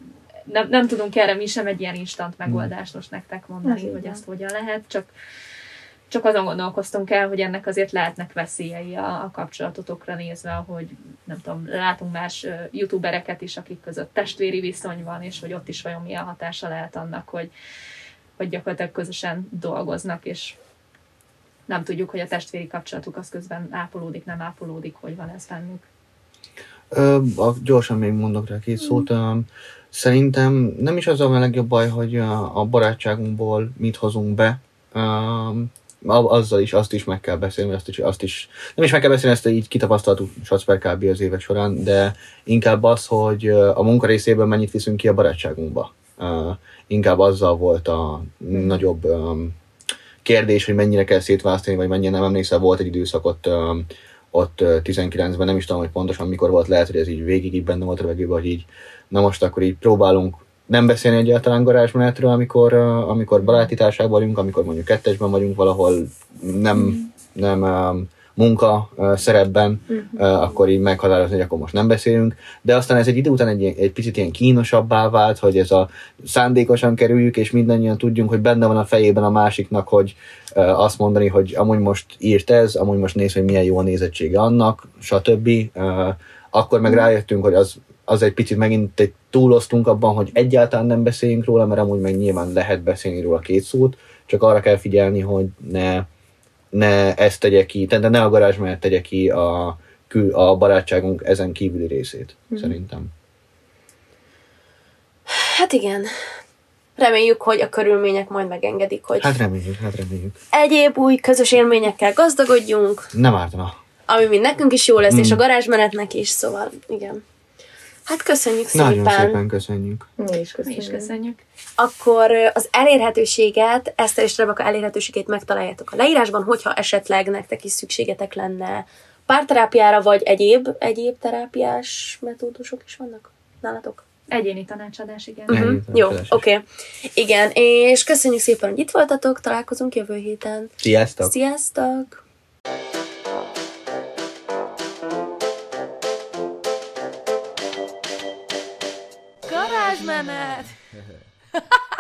nem, nem tudunk erre mi sem egy ilyen instant megoldást most nektek Ez mondani, így hogy ezt hogyan lehet, csak, csak azon gondolkoztunk el, hogy ennek azért lehetnek veszélyei a, a kapcsolatotokra nézve, hogy nem tudom, látunk más youtubereket is, akik között testvéri viszony van, és hogy ott is vajon milyen hatása lehet annak, hogy, hogy gyakorlatilag közösen dolgoznak, és nem tudjuk, hogy a testvéri kapcsolatuk az közben ápolódik, nem ápolódik, hogy van ez bennük. Ö, gyorsan még mondok rá két szót. Ö, szerintem nem is az a legjobb baj, hogy a, barátságunkból mit hozunk be. A- azzal is, azt is meg kell beszélni, azt is, azt is nem is meg kell beszélni, ezt így kitapasztaltuk Sacper kb. az évek során, de inkább az, hogy a munka részében mennyit viszünk ki a barátságunkba. Ö, inkább azzal volt a nagyobb ö, kérdés, hogy mennyire kell szétválasztani, vagy mennyire nem emlékszel, volt egy időszak ott, ö, ott ö, 19-ben, nem is tudom, hogy pontosan mikor volt, lehet, hogy ez így végig így benne volt a levegőben, hogy így, na most akkor így próbálunk nem beszélni egyáltalán garázsmenetről, amikor, amikor baráti vagyunk, amikor mondjuk kettesben vagyunk valahol, nem, nem ö, munka szerepben, ö, akkor így meghatározni, hogy akkor most nem beszélünk, de aztán ez egy idő után egy, egy picit ilyen kínosabbá vált, hogy ez a szándékosan kerüljük, és mindannyian tudjunk, hogy benne van a fejében a másiknak, hogy azt mondani, hogy amúgy most írt ez, amúgy most néz, hogy milyen jó a nézettsége annak, stb. Akkor meg rájöttünk, hogy az, az egy picit megint egy túloztunk abban, hogy egyáltalán nem beszéljünk róla, mert amúgy meg nyilván lehet beszélni róla két szót, csak arra kell figyelni, hogy ne, ne ezt tegye ki, tehát ne a garázs mellett tegye ki a, a barátságunk ezen kívüli részét, szerintem. Hát igen. Reméljük, hogy a körülmények majd megengedik, hogy Hát reméljük, hát reméljük. egyéb új közös élményekkel gazdagodjunk, Nem ártana. ami mind nekünk is jó lesz, Mm. és a garázsmenetnek is, szóval igen. Hát köszönjük szépen. Nagyon szépen köszönjük. Mi is Mi is köszönjük. köszönjük. Akkor az elérhetőséget, Eszter és Rebeka elérhetőségét megtaláljátok a leírásban, hogyha esetleg nektek is szükségetek lenne párterápiára, vagy egyéb, egyéb terápiás metódusok is vannak nálatok. Egyéni tanácsadás, igen. Mhm. Egyéb Jó, oké. Okay. Igen, és köszönjük szépen, hogy itt voltatok, találkozunk jövő héten. Sziasztok! Sziasztok! Garázsmenet! [laughs]